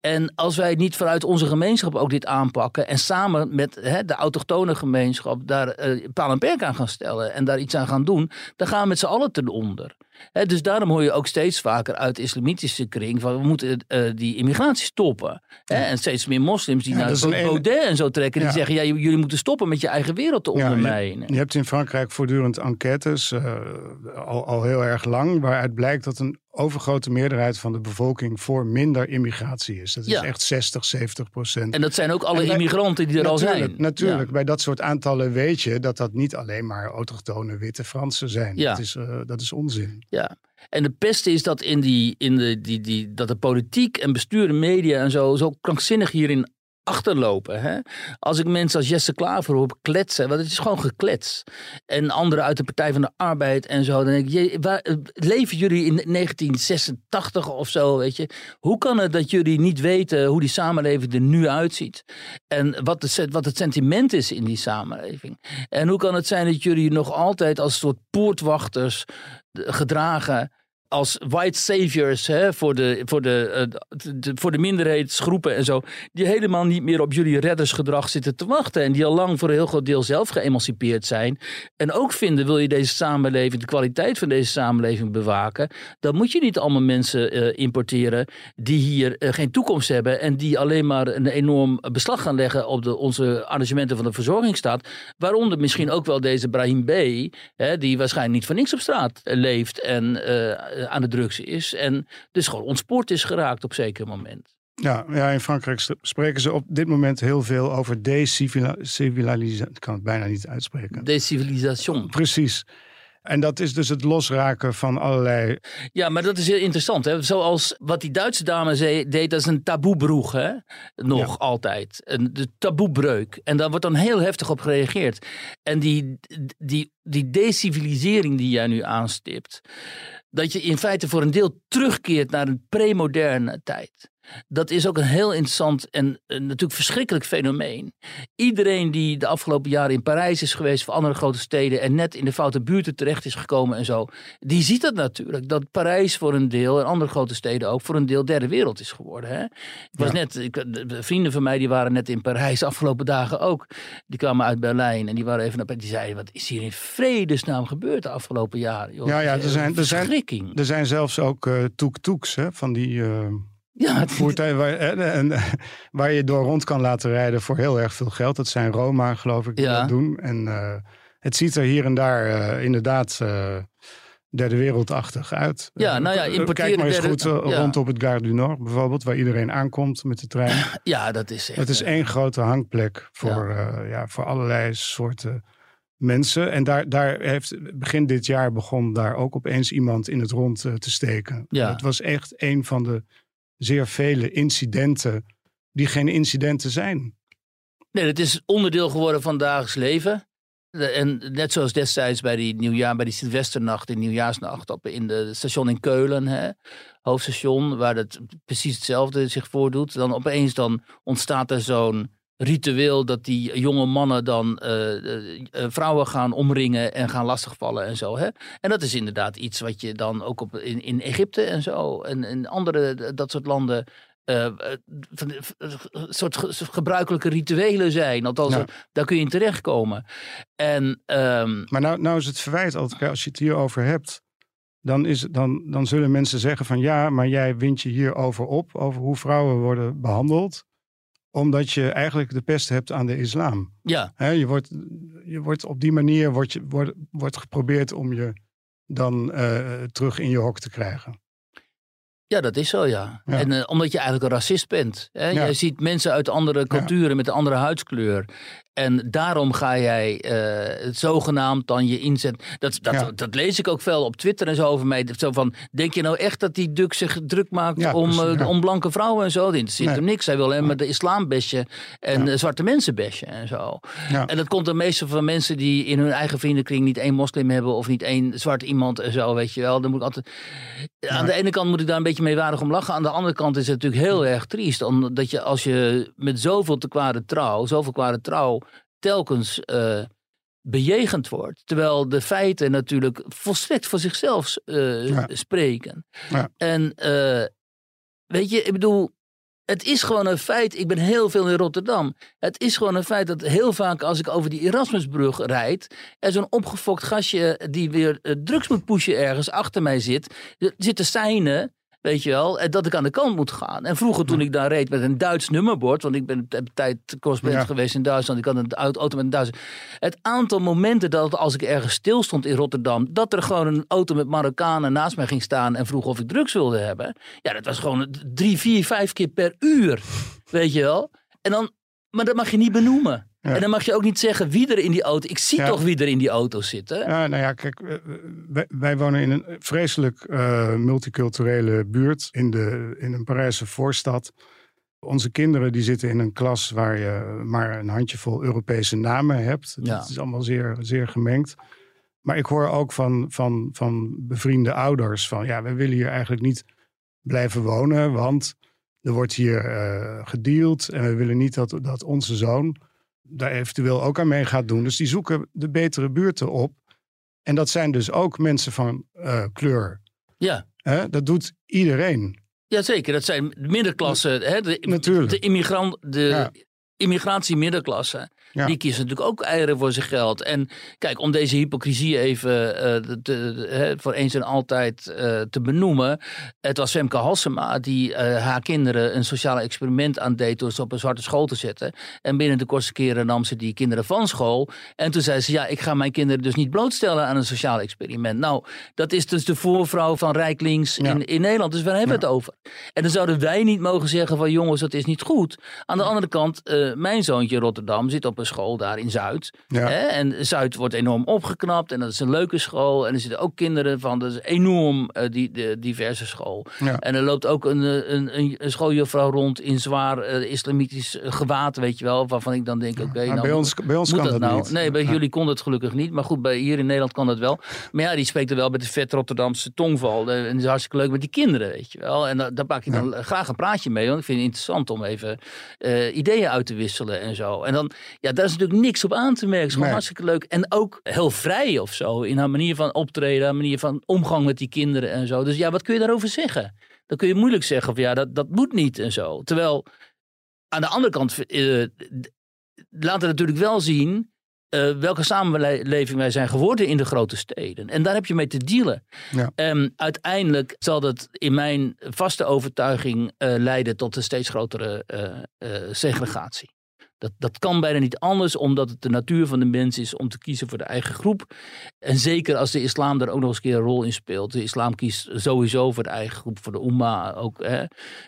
En als wij niet vanuit onze gemeenschap ook dit aanpakken en samen met hè, de autochtone gemeenschap daar eh, paal en perk aan gaan stellen en daar iets aan gaan doen, dan gaan we met z'n allen ten onder. Dus daarom hoor je ook steeds vaker uit de islamitische kring van we moeten eh, die immigratie stoppen. En steeds meer moslims die Ja, naar een Baudet en zo trekken, die Ja. zeggen ja, jullie moeten stoppen met je eigen wereld te je- ondermijnen. Je hebt in Frankrijk voortdurend enquêtes, eh, al, al heel erg lang, waaruit blijkt dat een overgrote meerderheid van de bevolking voor minder immigratie is. Dat is Ja. echt 60, 70 procent. En dat zijn ook alle immigranten die er al zijn. Natuurlijk, Ja. bij dat soort aantallen weet je dat dat niet alleen maar autochtone witte Fransen zijn. Ja. Dat, is, eh, dat is onzin. Ja. En de pest is dat, in die, in de, die, die, dat de politiek en bestuur en media en zo, zo krankzinnig hierin achterlopen. Hè? Als ik mensen als Jesse Klaver hoor kletsen, want het is gewoon geklets. En anderen uit de Partij van de Arbeid en zo. Dan denk ik, je, waar, eh, leven jullie in 1986 of zo, weet je? Hoe kan het dat jullie niet weten hoe die samenleving er nu uitziet? En wat, wat het sentiment is in die samenleving? En hoe kan het zijn dat jullie nog altijd als soort poortwachters eh, gedragen als white saviors hè, voor, de, voor, de, eh, voor de minderheidsgroepen en zo, die helemaal niet meer op jullie reddersgedrag zitten te wachten en die al lang voor een heel groot deel zelf geëmancipeerd zijn en ook vinden, wil je deze samenleving, de kwaliteit van deze samenleving bewaken, dan moet je niet allemaal mensen eh, importeren die hier eh, geen toekomst hebben en die alleen maar een enorm beslag gaan leggen op de, onze arrangementen van de verzorgingsstaat, waaronder misschien ook wel deze Brahim B, hè, die waarschijnlijk niet voor niks op straat leeft en aan de drugs is en dus gewoon ontspoord is geraakt op zeker moment. Ja, ja, in Frankrijk spreken ze op dit moment heel veel over decivilisatie. Ik kan het bijna niet uitspreken. Decivilisation. Precies. En dat is dus het losraken van allerlei. Ja, maar dat is heel interessant. Hè? Zoals wat die Duitse dame zei, deed, dat is een taboebroeg. Hè? Nog Ja. altijd. Een, de taboebreuk. En daar wordt dan heel heftig op gereageerd. En die, die, die decivilisering die jij nu aanstipt. Dat je in feite voor een deel terugkeert naar een premoderne tijd. Dat is ook een heel interessant en eh, natuurlijk verschrikkelijk fenomeen. Iedereen die de afgelopen jaren in Parijs is geweest of andere grote steden en net in de foute buurten terecht is gekomen en zo, die ziet dat natuurlijk. Dat Parijs voor een deel en andere grote steden ook voor een deel derde wereld is geworden. Hè? Ik was net, ik, de vrienden van mij die waren net in Parijs de afgelopen dagen ook. Die kwamen uit Berlijn en die waren even naar Die zeiden: wat is hier in vredesnaam gebeurd de afgelopen jaren? Joh, Ja, ja, er zijn- er zijn-. Er zijn zelfs ook eh toek-toeks van die eh, ja, het- voertuigen waar, eh, en, waar je door rond kan laten rijden voor heel erg veel geld. Dat zijn Roma, geloof ik, die Ja. dat doen. En eh, het ziet er hier en daar eh, inderdaad eh, derde wereldachtig uit. Ja, Eh, nou ja, Kijk importeren maar eens goed eh, rond op het Gare du Nord bijvoorbeeld, waar iedereen aankomt met de trein. ja, dat is echt. Het is eh, één grote hangplek voor, ja. ja, voor allerlei soorten mensen. En daar, daar heeft begin dit jaar begon daar ook opeens iemand in het rond eh, te steken. Ja. Het was echt een van de zeer vele incidenten die geen incidenten zijn. Nee, het is onderdeel geworden van dagelijks leven. en net zoals destijds bij die nieuwjaar, bij die Silvesternacht, die nieuwjaarsnacht op in de station in Keulen, hè, hoofdstation, waar het precies hetzelfde zich voordoet. Dan opeens dan ontstaat er zo'n ritueel dat die jonge mannen dan eh, eh, eh, vrouwen gaan omringen en gaan lastigvallen en zo. Hè? En dat is inderdaad iets wat je dan ook op, in, in Egypte en zo en in andere dat soort landen een soort ge- gebruikelijke rituelen zijn. Althans, Ja. daar kun je in terechtkomen. En ehm, Maar nou, nou is het verwijt altijd, als je het hierover hebt, dan, is, dan, dan zullen mensen zeggen van ja, maar jij wint je hierover op, over hoe vrouwen worden behandeld, omdat je eigenlijk de pest hebt aan de islam. ja, je, wordt, je wordt op die manier wordt, je, wordt, wordt geprobeerd om je dan eh, terug in je hok te krijgen. Ja, dat is zo, ja. Ja. En eh, omdat je eigenlijk een racist bent. Hè? Ja. Je ziet mensen uit andere culturen met een andere huidskleur. En daarom ga jij eh, het zogenaamd dan je inzet. Dat, dat, Ja. dat lees ik ook veel op Twitter en zo over mij. Zo van, denk je nou echt dat die Duk zich druk maakt Ja, om, precies, eh, ja. om blanke vrouwen en zo? Dat interesseert Nee. hem niks. Hij wil hem de islam besje en zwarte mensen besje en zo. En dat komt dan meestal van mensen die in hun eigen vriendenkring niet één moslim hebben of niet één zwart iemand en zo, weet je wel. Dan moet ik altijd... Aan de ene kant moet ik daar een beetje meewarig om lachen. Aan de andere kant is het natuurlijk heel erg triest. Omdat je als je met zoveel te kwade trouw, zoveel kwade trouw, telkens eh, bejegend wordt. Terwijl de feiten natuurlijk volstrekt voor zichzelf eh, Ja. spreken. Ja. En eh, weet je, ik bedoel, het is gewoon een feit. Ik ben heel veel in Rotterdam. Het is gewoon een feit dat heel vaak als ik over die Erasmusbrug rijd. er zo'n opgefokt gastje die weer drugs moet pushen ergens achter mij zit. Er zit te seinen. Weet je wel, en dat ik aan de kant moet gaan. En vroeger toen ik daar reed met een Duits nummerbord, want ik ben een tijd correspondent Ja. geweest in Duitsland, ik had een au- auto met een Duits. Het aantal momenten dat als ik ergens stil stond in Rotterdam, dat er gewoon een auto met Marokkanen naast mij ging staan en vroeg of ik drugs wilde hebben. Ja, dat was gewoon drie, vier, vijf keer per uur. Weet je wel? En dan, maar dat mag je niet benoemen. Ja. En dan mag je ook niet zeggen wie er in die auto. Ik zie Ja. toch wie er in die auto zit. Hè? Ja, nou ja, kijk, eh, wij, wij wonen in een vreselijk eh, multiculturele buurt in, de, in een Parijse voorstad. Onze kinderen die zitten in een klas waar je maar een handjevol Europese namen hebt. Ja. Het is allemaal zeer, zeer gemengd. Maar ik hoor ook van, van, van bevriende ouders van ja, we willen hier eigenlijk niet blijven wonen, want er wordt hier eh gedeeld en we willen niet dat, dat onze zoon daar eventueel ook aan mee gaat doen. Dus die zoeken de betere buurten op. En dat zijn dus ook mensen van eh, kleur. Ja. Hè? Dat doet iedereen. Jazeker, dat zijn de middenklasse. Natuurlijk. De, immigrant, de Ja. immigratie-middenklasse. Ja. Die kiezen natuurlijk ook eieren voor zijn geld. En kijk, om deze hypocrisie even eh, te- voor eens en altijd eh, te benoemen. Het was Femke Halsema die eh, haar kinderen een sociaal experiment aandeed door ze op een zwarte school te zetten. En binnen de kortste keren nam ze die kinderen van school. En toen zei ze, ja, ik ga mijn kinderen dus niet blootstellen aan een sociaal experiment. Nou, dat is dus de voorvrouw van Rijklings Ja. in, in Nederland. Dus waar hebben we het over? En dan zouden wij niet mogen zeggen van jongens, dat is niet goed. Aan de andere kant, mijn zoontje Rotterdam zit op school daar in Zuid. Ja. Hè? En Zuid wordt enorm opgeknapt en dat is een leuke school. En er zitten ook kinderen van, dat is enorm eh, die, de, diverse school. Ja. En er loopt ook een, eh, een, een, een schooljuffrouw rond in zwaar eh, islamitisch gewaad, weet je wel. Waarvan ik dan denk, oké, Maar nou, bij ons, bij ons kan dat dat nou? niet. Nee, bij jullie kon dat gelukkig niet. Maar goed, bij, hier in Nederland kan dat wel. Maar ja, die spreekt er wel met de vet Rotterdamse tongval. En dat is hartstikke leuk met die kinderen, weet je wel. En da- daar pak ik dan graag een praatje mee. Want ik vind het interessant om even ideeën uit te wisselen en zo. En dan, ja, daar is natuurlijk niks op aan te merken. Het is gewoon Nee. hartstikke leuk. En ook heel vrij of zo. In haar manier van optreden, haar manier van omgang met die kinderen en zo. Dus ja, wat kun je daarover zeggen? Dan kun je moeilijk zeggen van ja, dat, dat moet niet en zo. Terwijl aan de andere kant eh, d- laat het natuurlijk wel zien eh, welke samenleving wij zijn geworden in de grote steden. En daar heb je mee te dealen. Ja. En uiteindelijk zal dat in mijn vaste overtuiging eh, leiden tot een steeds grotere eh, eh, segregatie. Dat, dat kan bijna niet anders, omdat het de natuur van de mens is om te kiezen voor de eigen groep. En zeker als de islam daar ook nog eens een keer een rol in speelt. De islam kiest sowieso voor de eigen groep, voor de umma. Ook, hè,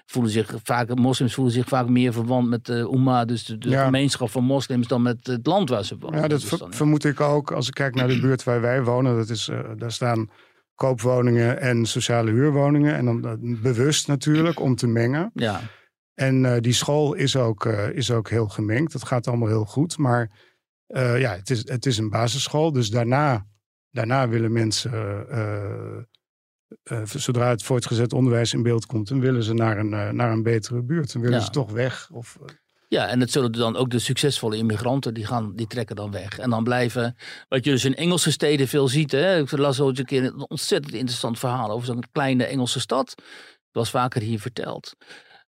voelen zich vaak, moslims voelen zich vaak meer verwant met de umma, dus de, de Ja. gemeenschap van moslims, dan met het land waar ze wonen. Ja, dat ver- vermoed ik ook als ik kijk naar de buurt waar wij wonen. Dat is, eh, daar staan koopwoningen en sociale huurwoningen. En dan eh, bewust natuurlijk om te mengen. ja. En eh, die school is ook, eh, is ook heel gemengd. Dat gaat allemaal heel goed. Maar Eh, ja, het is, het is een basisschool. Dus daarna, daarna willen mensen, zodra het voortgezet onderwijs in beeld komt, dan willen ze naar een, naar een betere buurt. Dan willen Ja. ze toch weg. Of, Ja, en het zullen dan ook de succesvolle immigranten, die, gaan, die trekken dan weg. En dan blijven, wat je dus in Engelse steden veel ziet. Hè? Ik las ooit een keer een ontzettend interessant verhaal over zo'n kleine Engelse stad. Dat was vaker hier verteld.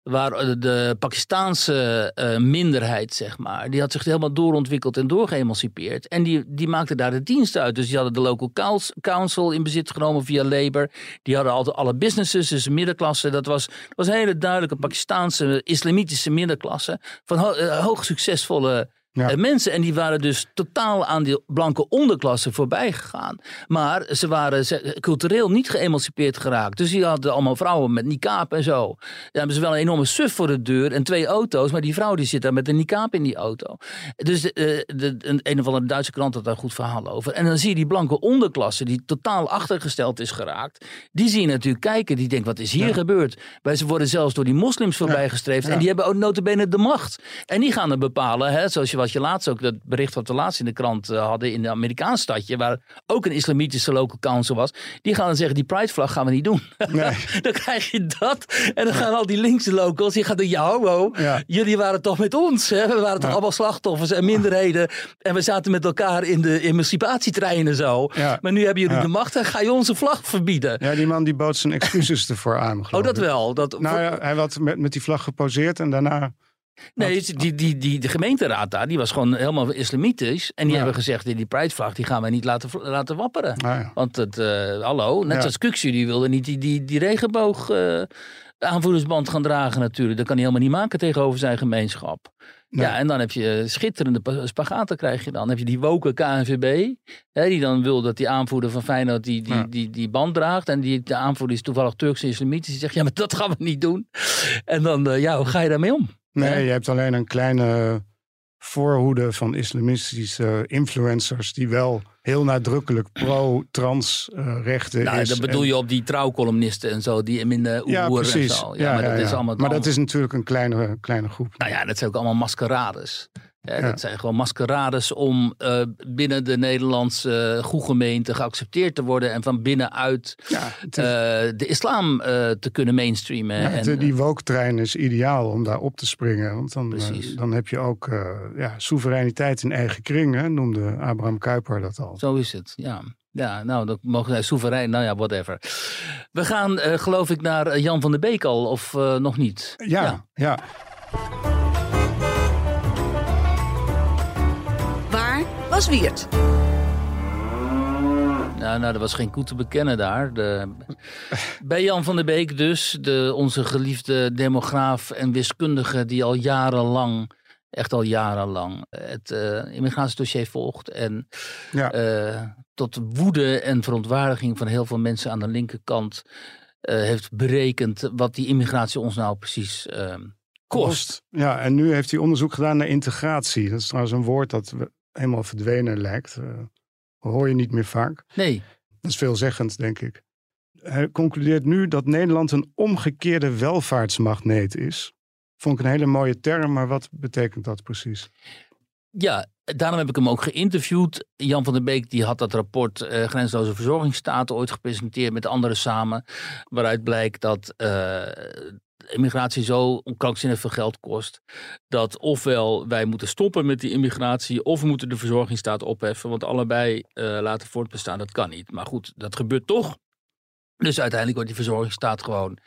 Waar eh, de Pakistaanse eh, minderheid, zeg maar, die had zich helemaal doorontwikkeld en doorgeëmancipeerd. En die, die maakte daar de dienst uit. Dus die hadden de local council in bezit genomen via Labour. Die hadden altijd alle businesses, dus de middenklasse. Dat was, was een hele duidelijke Pakistaanse islamitische middenklasse. Van eh, hoog succesvolle Ja. eh, mensen. En die waren dus totaal aan die blanke onderklasse voorbij gegaan. Maar ze waren cultureel niet geëmancipeerd geraakt. Dus die hadden allemaal vrouwen met niqab en zo. Dan hebben ze wel een enorme suf voor de deur en twee auto's. Maar die vrouw die zit daar met een niqab in die auto. Dus de, eh, de, een, of andere Duitse krant had daar een goed verhaal over. En dan zie je die blanke onderklasse die totaal achtergesteld is geraakt. Die zie je natuurlijk kijken. Die denkt, wat is hier gebeurd? Wij ze worden zelfs door die moslims voorbijgestreefd. En die hebben ook notabene de macht. En die gaan dan bepalen, hè, zoals je wat je laatst ook, dat bericht wat we laatst in de krant eh, hadden in een Amerikaans stadje, waar ook een islamitische local council was. Die gaan dan zeggen, die pride vlag gaan we niet doen. Nee. dan krijg je dat. En dan gaan al die linkse locals, die gaan dan, ja Ja. jullie waren toch met ons. Hè? We waren toch allemaal slachtoffers en minderheden. En we zaten met elkaar in de emancipatietreinen zo. Ja. Maar nu hebben jullie de macht en ga je onze vlag verbieden. ja, die man die bood zijn excuses ervoor aan. oh, dat ik. wel. Dat, Nou ja, hij had met, met die vlag geposeerd en daarna... Nee, die, die, die, de gemeenteraad daar, die was gewoon helemaal islamitisch. En die Ja. hebben gezegd, die pridevlag, die gaan wij niet laten, laten wapperen. Nou ja. Want het, eh, hallo, net Ja. als Kuxu, die wilde niet die, die, die regenboog eh, aanvoerdersband gaan dragen natuurlijk. Dat kan hij helemaal niet maken tegenover zijn gemeenschap. Nee. Ja, en dan heb je schitterende pa- spagaten krijg je dan. Dan heb je die woke KNVB, hè, die dan wil dat die aanvoerder van Feyenoord die, die, Ja. die, die band draagt. En die, de aanvoerder is toevallig Turks en islamitisch. Die zegt, ja, maar dat gaan we niet doen. En dan, eh, ja, hoe ga je daarmee om? Nee, Ja. je hebt alleen een kleine voorhoede van islamistische influencers die wel heel nadrukkelijk pro-trans eh, rechten Nou, is. dat bedoel En- je op die trouwkolumnisten en zo, die in de Ja, Oer en zo. Ja, maar dat is allemaal... maar dat is natuurlijk een kleine, kleine groep. Nou ja, dat zijn ook allemaal maskerades. Ja. Dat zijn gewoon maskerades om eh, binnen de Nederlandse uh, gemeente geaccepteerd te worden en van binnenuit Ja, het is- eh, de islam te kunnen mainstreamen. ja, en, die woke-trein is ideaal om daar op te springen. Want dan, dan heb je ook ja, soevereiniteit in eigen kring, hè, noemde Abraham Kuyper dat al. Zo is het, ja. Ja, nou, dat mogen zij soeverein, nou ja, whatever. We gaan, geloof ik, naar Jan van der Beek al, of nog niet? Ja, ja. Was Wiert? Nou, nou, er was geen koe te bekennen daar. De, bij Jan van der Beek dus, de, onze geliefde demograaf en wiskundige... die al jarenlang, echt al jarenlang, het eh, immigratiedossier volgt. En ja. eh, tot woede en verontwaardiging van heel veel mensen aan de linkerkant... eh, heeft berekend wat die immigratie ons nou precies kost. Ja, en nu heeft hij onderzoek gedaan naar integratie. Dat is trouwens een woord dat we- helemaal verdwenen lijkt. Eh, hoor je niet meer vaak. Nee, Dat is veelzeggend, denk ik. Hij concludeert nu dat Nederland een omgekeerde welvaartsmagneet is. Vond ik een hele mooie term, maar wat betekent dat precies? Ja, daarom heb ik hem ook geïnterviewd. Jan van der Beek die had dat rapport eh, Grensloze Verzorgingsstaat ooit gepresenteerd met anderen samen. Waaruit blijkt dat eh, immigratie zo krankzinnig veel geld kost. Dat ofwel wij moeten stoppen met die immigratie of we moeten de verzorgingsstaat opheffen. Want allebei eh, laten voortbestaan, dat kan niet. Maar goed, dat gebeurt toch. Dus uiteindelijk wordt die verzorgingsstaat gewoon,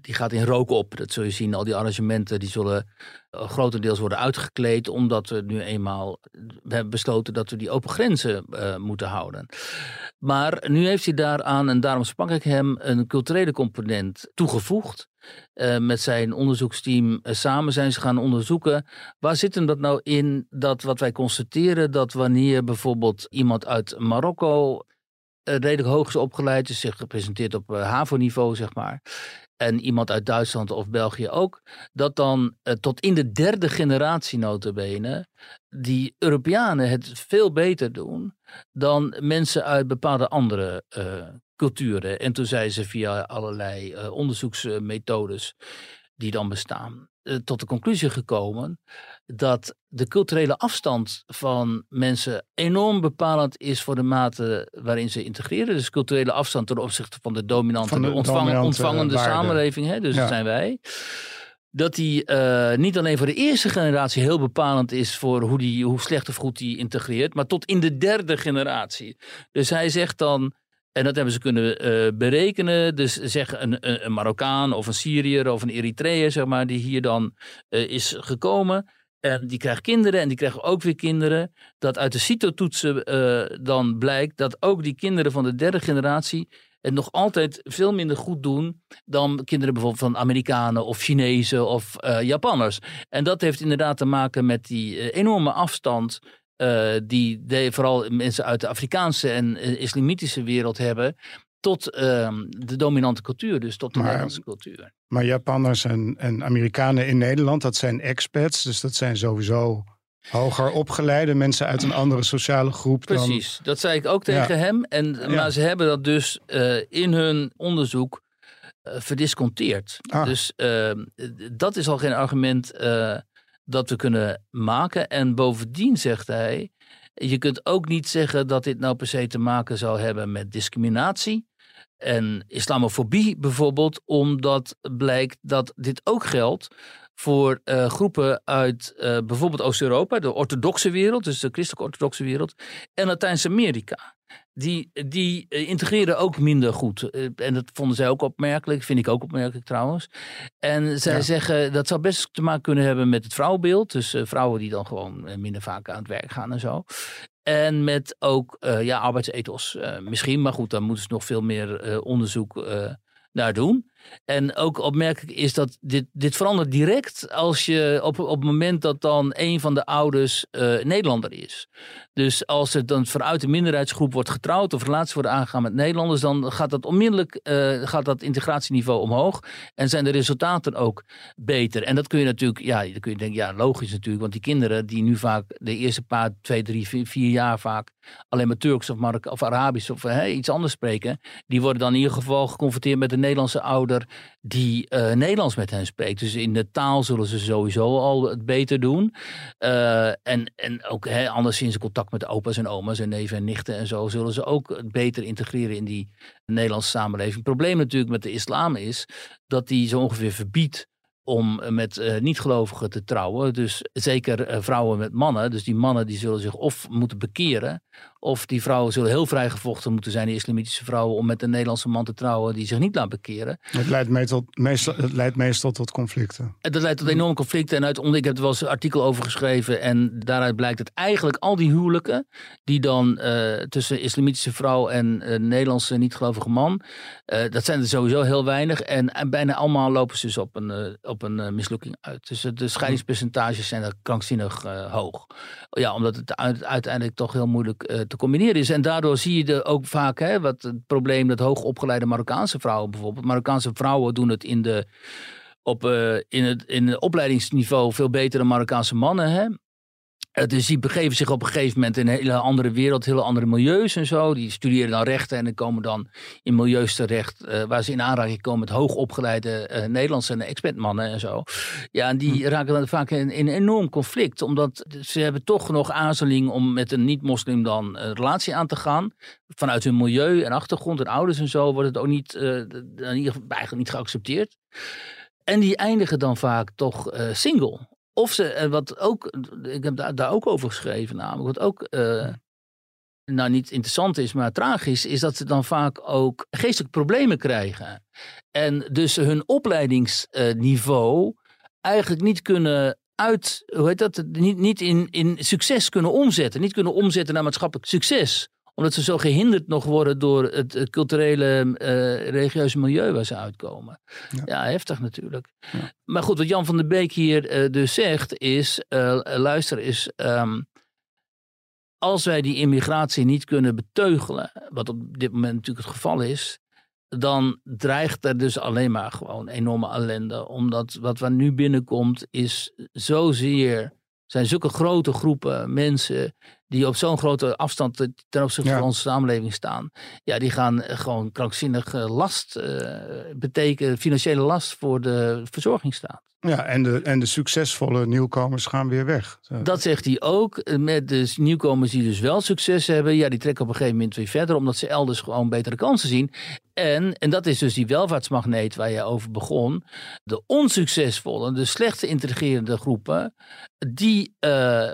die gaat in rook op. Dat zul je zien, al die arrangementen die zullen eh, grotendeels worden uitgekleed. Omdat we nu eenmaal, we hebben besloten dat we die open grenzen eh, moeten houden. Maar nu heeft hij daaraan, en daarom sprak ik hem, een culturele component toegevoegd. Eh, met zijn onderzoeksteam eh, samen zijn ze gaan onderzoeken. Waar zit hem dat nou in dat wat wij constateren, dat wanneer bijvoorbeeld iemand uit Marokko eh, redelijk hoog opgeleid, is zich gepresenteerd op eh, HAVO-niveau, zeg maar. En iemand uit Duitsland of België ook. Dat dan eh, tot in de derde generatie notabene die Europeanen het veel beter doen dan mensen uit bepaalde andere eh, culturen. En toen zei ze via allerlei eh, onderzoeksmethodes die dan bestaan. Eh, tot de conclusie gekomen dat de culturele afstand van mensen enorm bepalend is voor de mate waarin ze integreren. Dus culturele afstand ten opzichte van de dominante, Van de ontvang- dominante ontvangende samenleving, hè, dus Ja. dat zijn wij. Dat die eh, niet alleen voor de eerste generatie heel bepalend is voor hoe, die, hoe slecht of goed die integreert, maar tot in de derde generatie. Dus hij zegt dan, en dat hebben ze kunnen eh, berekenen, dus zeg een, een, Marokkaan of een Syriër of een Eritreër, zeg maar, die hier dan eh, is gekomen. En die krijgt kinderen en die krijgen ook weer kinderen. Dat uit de CITO-toetsen eh, dan blijkt dat ook die kinderen van de derde generatie het nog altijd veel minder goed doen dan kinderen bijvoorbeeld van Amerikanen of Chinezen of Japanners. En dat heeft inderdaad te maken met die enorme afstand eh, die de, vooral mensen uit de Afrikaanse en eh, islamitische wereld hebben tot ehm, de dominante cultuur, dus tot de Maar- Nederlandse cultuur. Maar Japanners en, en Amerikanen in Nederland, dat zijn expats. Dus dat zijn sowieso hoger opgeleide mensen uit een andere sociale groep. dan- Precies, dat zei ik ook tegen hem. En, Maar ze hebben dat dus eh, in hun onderzoek verdisconteerd. Ah. Dus eh, dat is al geen argument dat we kunnen maken. En bovendien zegt hij, je kunt ook niet zeggen dat dit nou per se te maken zou hebben met discriminatie. En islamofobie bijvoorbeeld, omdat blijkt dat dit ook geldt voor eh, groepen uit eh, bijvoorbeeld Oost-Europa, de orthodoxe wereld, dus de christelijke orthodoxe wereld, en Latijns-Amerika. Die, die eh, integreren ook minder goed. Eh, en dat vonden zij ook opmerkelijk, vind ik ook opmerkelijk trouwens. En zij Ja. zeggen dat zou best te maken kunnen hebben met het vrouwbeeld. Dus eh, vrouwen die dan gewoon minder vaak aan het werk gaan en zo. En met ook eh, ja, arbeidsethos misschien. Maar goed, daar moeten ze nog veel meer onderzoek naar doen. En ook opmerkelijk is dat dit, dit verandert direct als je op, op het moment dat dan een van de ouders eh, Nederlander is. Dus als het dan vanuit de minderheidsgroep wordt getrouwd of relaties worden aangegaan met Nederlanders, dan gaat dat onmiddellijk eh, gaat dat integratieniveau omhoog. En zijn de resultaten ook beter. En dat kun je natuurlijk, ja, dan kun je denken, ja, logisch natuurlijk. Want die kinderen die nu vaak de eerste paar, twee, drie, vier, vier jaar vaak alleen maar Turks of, of Arabisch of iets anders spreken, die worden dan in ieder geval geconfronteerd met een Nederlandse die eh, Nederlands met hen spreekt. Dus in de taal zullen ze sowieso al het beter doen. Eh, en, en ook hè, anderszins in contact met opa's en oma's en neven en nichten en zo, zullen ze ook het beter integreren in die Nederlandse samenleving. Het probleem natuurlijk met de islam is dat die zo ongeveer verbiedt om eh, met eh, niet-gelovigen te trouwen. Dus zeker eh, vrouwen met mannen. Dus die mannen die zullen zich of moeten bekeren. Of die vrouwen zullen heel vrijgevochten moeten zijn, die islamitische vrouwen, om met een Nederlandse man te trouwen die zich niet laat bekeren. Het leidt, meestal, meestal, het leidt meestal tot conflicten. En dat leidt tot enorme conflicten. En uit, ik heb er wel eens een artikel over geschreven. En daaruit blijkt dat eigenlijk al die huwelijken. die dan tussen islamitische vrouw en Nederlandse niet-gelovige man. dat zijn er sowieso heel weinig. En, en bijna allemaal lopen ze dus op een, op een eh, mislukking uit. Dus eh, de scheidingspercentages zijn er krankzinnig eh, hoog. Ja, omdat het uit- uiteindelijk toch heel moeilijk te combineren is. En daardoor zie je er ook vaak hè, wat het probleem dat hoogopgeleide Marokkaanse vrouwen bijvoorbeeld. Marokkaanse vrouwen doen het in de op, in, het, in het opleidingsniveau veel beter dan Marokkaanse mannen. Hè? Eh, dus die begeven zich op een gegeven moment in een hele andere wereld, hele andere milieus en zo. Die studeren dan rechten en dan komen dan in milieus terecht eh, waar ze in aanraking komen met hoogopgeleide eh, Nederlandse en expertmannen en zo. Ja, en die raken dan vaak in, in een enorm conflict, omdat ze hebben toch nog aarzeling om met een niet-moslim dan een relatie aan te gaan. Vanuit hun milieu en achtergrond en ouders en zo wordt het ook niet, in ieder geval eigenlijk niet geaccepteerd. En die eindigen dan vaak toch single. Of ze, eh, wat ook, ik heb daar, daar ook over geschreven namelijk, wat ook eh, nou niet interessant is, maar tragisch, is dat ze dan vaak ook geestelijke problemen krijgen. En dus hun opleidingsniveau eigenlijk niet kunnen uit, hoe heet dat, niet, niet in, in succes kunnen omzetten. Niet kunnen omzetten naar maatschappelijk succes omdat ze zo gehinderd nog worden door het, het culturele, eh, religieuze milieu waar ze uitkomen. Ja, heftig natuurlijk. Maar goed, wat Jan van der Beek hier eh, dus zegt is, eh, luister is, ehm, als wij die immigratie niet kunnen beteugelen, wat op dit moment natuurlijk het geval is, dan dreigt er dus alleen maar gewoon enorme ellende. Omdat wat er nu binnenkomt is zozeer, zijn zulke grote groepen mensen die op zo'n grote afstand eh, ten opzichte Ja. van onze samenleving staan, ja, die gaan eh, gewoon krankzinnig last eh, betekenen, financiële last voor de verzorgingsstaat. Ja, en de, en de succesvolle nieuwkomers gaan weer weg. Dat zegt hij ook. Met de nieuwkomers die dus wel succes hebben. Ja, die trekken op een gegeven moment weer verder. Omdat ze elders gewoon betere kansen zien. En, en dat is dus die welvaartsmagneet waar je over begon. De onsuccesvolle, de slecht intrigerende groepen. Die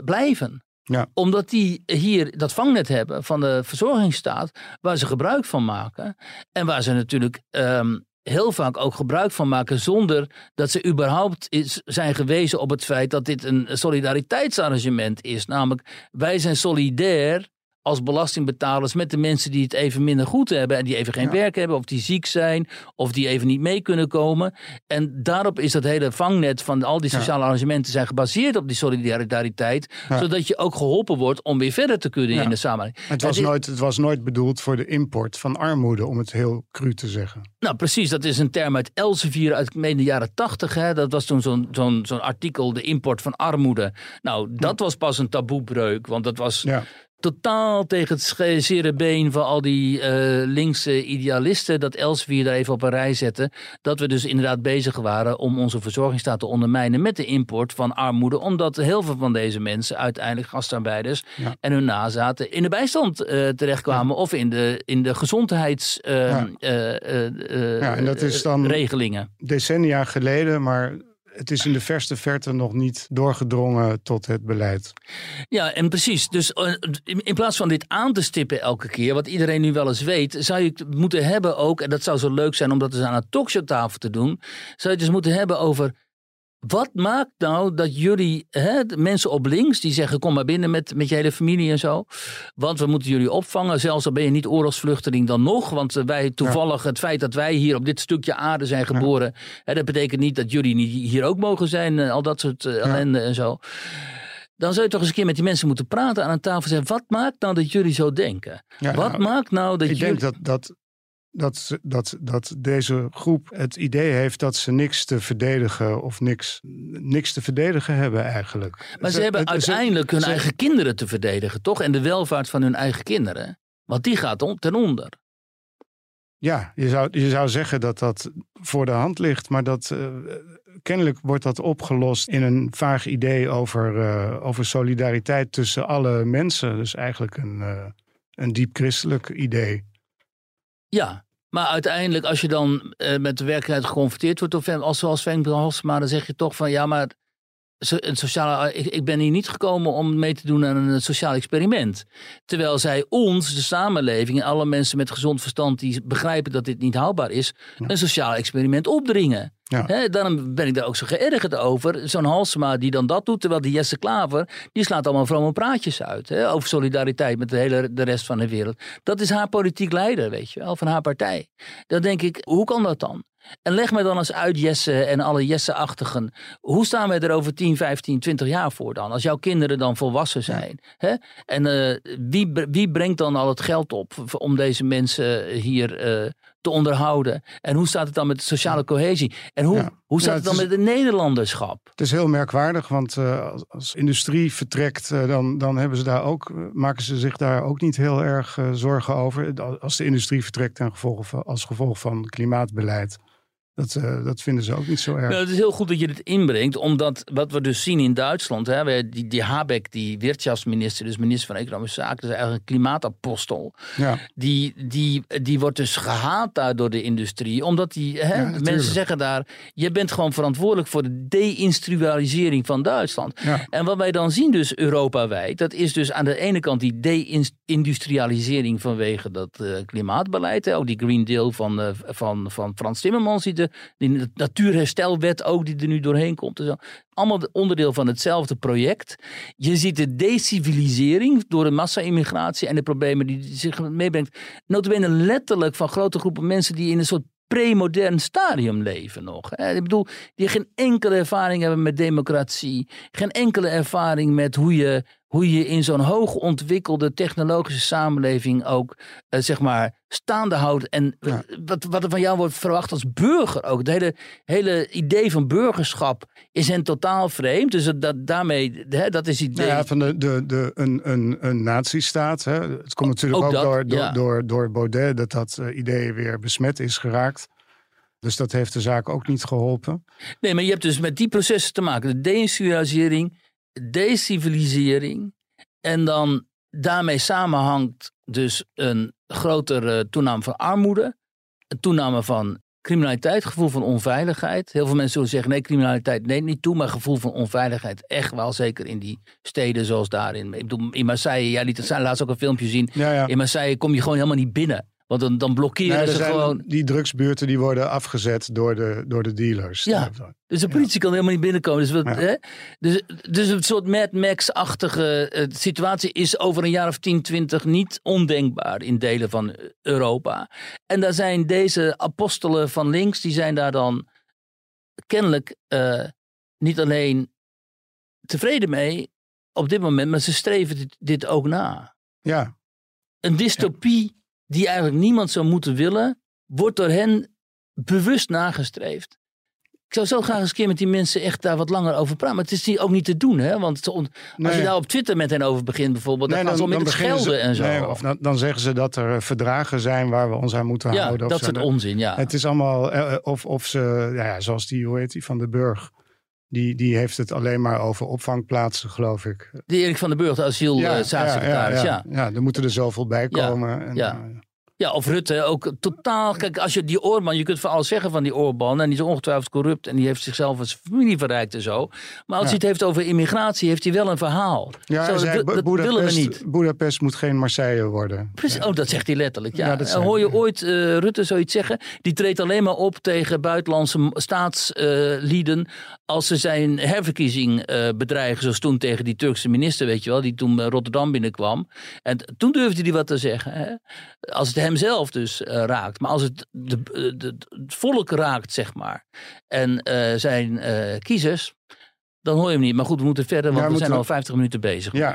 blijven. Ja. Omdat die hier dat vangnet hebben van de verzorgingsstaat. Waar ze gebruik van maken. En waar ze natuurlijk... ehm, heel vaak ook gebruik van maken zonder dat ze überhaupt zijn gewezen op het feit dat dit een solidariteitsarrangement is. Namelijk, wij zijn solidair als belastingbetalers met de mensen die het even minder goed hebben en die even geen Ja. werk hebben of die ziek zijn of die even niet mee kunnen komen. En daarop is dat hele vangnet van al die Ja. sociale arrangementen zijn gebaseerd op die solidariteit, Ja. zodat je ook geholpen wordt om weer verder te kunnen in de samenleving. Het was, nooit, het was nooit bedoeld voor de import van armoede, om het heel cru te zeggen. Nou, precies. Dat is een term uit Elsevier uit de jaren tachtig. Dat was toen zo'n zo'n zo'n artikel, de import van armoede. Nou, dat was pas een taboebreuk. Want dat was. Totaal tegen het zere been van al die eh, linkse idealisten. Dat Elsevier daar even op een rij zette. Dat we dus inderdaad bezig waren om onze verzorgingsstaat te ondermijnen met de import van armoede. Omdat heel veel van deze mensen uiteindelijk gastarbeiders Ja. en hun nazaten in de bijstand eh, terechtkwamen. Of in de, in de gezondheids... eh, Ja. eh, Ja, en dat is dan- regelingen. Decennia geleden, maar het is in de verste verte nog niet doorgedrongen tot het beleid. Ja, en precies. Dus eh, in plaats van dit aan te stippen elke keer, wat iedereen nu wel eens weet, zou je het moeten hebben ook, en dat zou zo leuk zijn om dat eens aan een talkshowtafel te doen, zou je het dus moeten hebben over. Wat maakt nou dat jullie, hè, mensen op links, die zeggen: kom maar binnen met, met je hele familie en zo. Want we moeten jullie opvangen. Zelfs al ben je niet oorlogsvluchteling dan nog. Want eh, wij toevallig, het feit dat wij hier op dit stukje aarde zijn geboren. Hè, dat betekent niet dat jullie niet hier ook mogen zijn. eh, al dat soort eh, ellende en zo. Dan zou je toch eens een keer met die mensen moeten praten aan een tafel. en Zeggen, wat maakt nou dat jullie zo denken? Ja, wat nou, maakt nou dat Ik jullie... denk dat, dat, dat, dat, dat deze groep het idee heeft dat ze niks te verdedigen of niks, niks te verdedigen hebben eigenlijk. Maar ze hebben uiteindelijk hun ze- eigen kinderen te verdedigen, toch? En de welvaart van hun eigen kinderen. Want die gaat on- ten onder. Ja, je zou, je zou zeggen dat dat voor de hand ligt, maar dat, eh, kennelijk wordt dat opgelost in een vaag idee over, eh, over solidariteit tussen alle mensen. Dus eigenlijk een, eh, een diep christelijk idee. Ja, maar uiteindelijk als je dan eh, met de werkelijkheid geconfronteerd wordt... Of, als zoals Frank Halsema, dan zeg je toch van... ja, maar een sociale, ik, ik ben hier niet gekomen om mee te doen aan een sociaal experiment. Terwijl zij ons, de samenleving en alle mensen met gezond verstand... die begrijpen dat dit niet houdbaar is... een sociaal experiment opdringen. Ja. Daarom ben ik daar ook zo geërgerd over. Zo'n Halsema die dan dat doet, terwijl die Jesse Klaver... die slaat allemaal vrome praatjes uit. Over solidariteit met de, hele, de rest van de wereld. Dat is haar politiek leider, weet je wel, van haar partij. Dan denk ik, hoe kan dat dan? En leg mij dan eens uit, Jesse en alle Jesse-achtigen. Hoe staan wij er over 10, 15, 20 jaar voor dan? Als jouw kinderen dan volwassen zijn. Hè? En eh, wie, wie brengt dan al het geld op om deze mensen hier eh, te onderhouden? En hoe staat het dan met de sociale cohesie? En hoe, Ja. hoe staat Ja, het dan is- met het Nederlanderschap? Het is heel merkwaardig, want eh, als, industrie vertrekt, eh, dan, dan hebben ze daar ook, eh, maken ze zich daar ook niet heel erg zorgen over. Als de industrie vertrekt ten gevolge van, als gevolg van klimaatbeleid. Dat, eh, dat vinden ze ook niet zo erg. Nou, het is heel goed dat je dit inbrengt, omdat wat we dus zien in Duitsland, hè, die, die Habeck, die wirtschaftsminister, dus minister van Economische Zaken, is eigenlijk een klimaatapostel. Ja. Die, die, die wordt dus gehaat daar door de industrie, omdat die, hè, mensen zeggen daar, je bent gewoon verantwoordelijk voor de deindustrialisering van Duitsland. Ja. En wat wij dan zien dus Europa-wijd, dat is dus aan de ene kant die deindustrialisering vanwege dat eh, klimaatbeleid. Hè, ook die Green Deal van, eh, van, van Frans Timmermans, die, de, die natuurherstelwet ook die er nu doorheen komt. en zo. Allemaal onderdeel van hetzelfde project. Je ziet de decivilisering door de massa-immigratie en de problemen die zich meebrengt. Notabene letterlijk van grote groepen mensen die in een soort premodern stadium leven nog. Ik bedoel, die geen enkele ervaring hebben met democratie. Geen enkele ervaring met hoe je hoe je in zo'n hoog ontwikkelde technologische samenleving ook, eh, zeg maar, staande houdt. En Ja. wat, wat er van jou wordt verwacht als burger ook. Het hele, hele idee van burgerschap is hen totaal vreemd. Dus dat, daarmee, hè, dat is het idee. Nou ja, van de, de, de, een, een, een nazistaat. Hè. Het komt natuurlijk ook ook, dat, door, door, ja. door, door Baudet dat dat eh, idee weer besmet is geraakt. Dus dat heeft de zaak ook niet geholpen. Nee, maar je hebt dus met die processen te maken. De deindustrialisering, decivilisering. En dan daarmee samenhangt dus een grotere toename van armoede. Een toename van criminaliteit, gevoel van onveiligheid. Heel veel mensen zullen zeggen, nee, criminaliteit neemt niet toe. Maar gevoel van onveiligheid echt wel. Zeker in die steden zoals daarin. Ik bedoel, in Marseille, jij liet het laatst ook een filmpje zien. Ja, ja. In Marseille kom je gewoon helemaal niet binnen. Want dan, dan blokkeren Nee, er ze zijn gewoon... Die drugsbuurten die worden afgezet door de, door de dealers. Ja. Dus de politie kan helemaal niet binnenkomen. Dus, wat, Ja. hè? Dus, dus een soort Mad Max-achtige eh, situatie is over een jaar of 10, 20 niet ondenkbaar in delen van Europa. En daar zijn deze apostelen van links, die zijn daar dan kennelijk eh, niet alleen tevreden mee op dit moment, maar ze streven dit, dit ook na. Ja, Een dystopie die eigenlijk niemand zou moeten willen, wordt door hen bewust nagestreefd. Ik zou zo graag eens een keer met die mensen echt daar wat langer over praten. Maar het is ook niet te doen, hè? Want als Nee. je daar op Twitter met hen over begint bijvoorbeeld, dan, gaan ze om met het schelden en zo. nee, of dan, dan zeggen ze dat er verdragen zijn waar we ons aan moeten ja, houden. dat zo. soort onzin, ja. Het is allemaal, eh, eh, of, of ze, ja, ja, zoals die, hoe heet die, van de Burg. Die, die heeft het alleen maar over opvangplaatsen, geloof ik. De Erik van den Burg, de asielstaatssecretaris, ja, ja, ja. er moeten er zoveel bij komen. En, ja. Eh, Ja, of Rutte ook totaal. Kijk, als je die Oorman, je kunt van alles zeggen van die Oorban. En die is ongetwijfeld corrupt en die heeft zichzelf als familie verrijkt en zo. Maar als Ja. hij het heeft over immigratie, heeft hij wel een verhaal. ja, Zo, zei, dat, willen we niet. Boedapest moet geen Marseille worden. Precies, oh, dat zegt hij letterlijk. Ja. Zei hoor je ooit eh, Rutte zoiets zeggen? Die treedt alleen maar op tegen buitenlandse staatslieden als ze zijn herverkiezing eh, bedreigen. Zoals toen tegen die Turkse minister, weet je wel, die toen Rotterdam binnenkwam. En toen durfde hij wat te zeggen. Hè? Als het hemzelf dus eh, raakt. Maar als het de, de, de- het volk raakt, zeg maar. En eh, zijn eh, kiezers. Dan hoor je hem niet. Maar goed, we moeten verder, want Ja, we we zijn al moeten- 50 minuten bezig. Ja.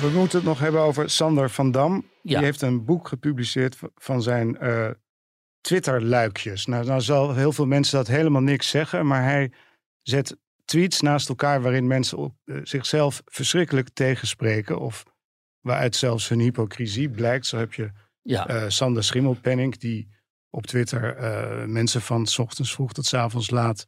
We moeten het nog hebben over Sander van Dam. Ja. Die heeft een boek gepubliceerd van zijn eh Twitter-luikjes. Nou, nou zal heel veel mensen dat helemaal niks zeggen, maar hij zet tweets naast elkaar waarin mensen op, eh, zichzelf verschrikkelijk tegenspreken of waaruit zelfs hun hypocrisie blijkt. Zo heb je Ja. eh, Sander Schimmelpenning die op Twitter eh, mensen van 's ochtends vroeg tot 's avonds laat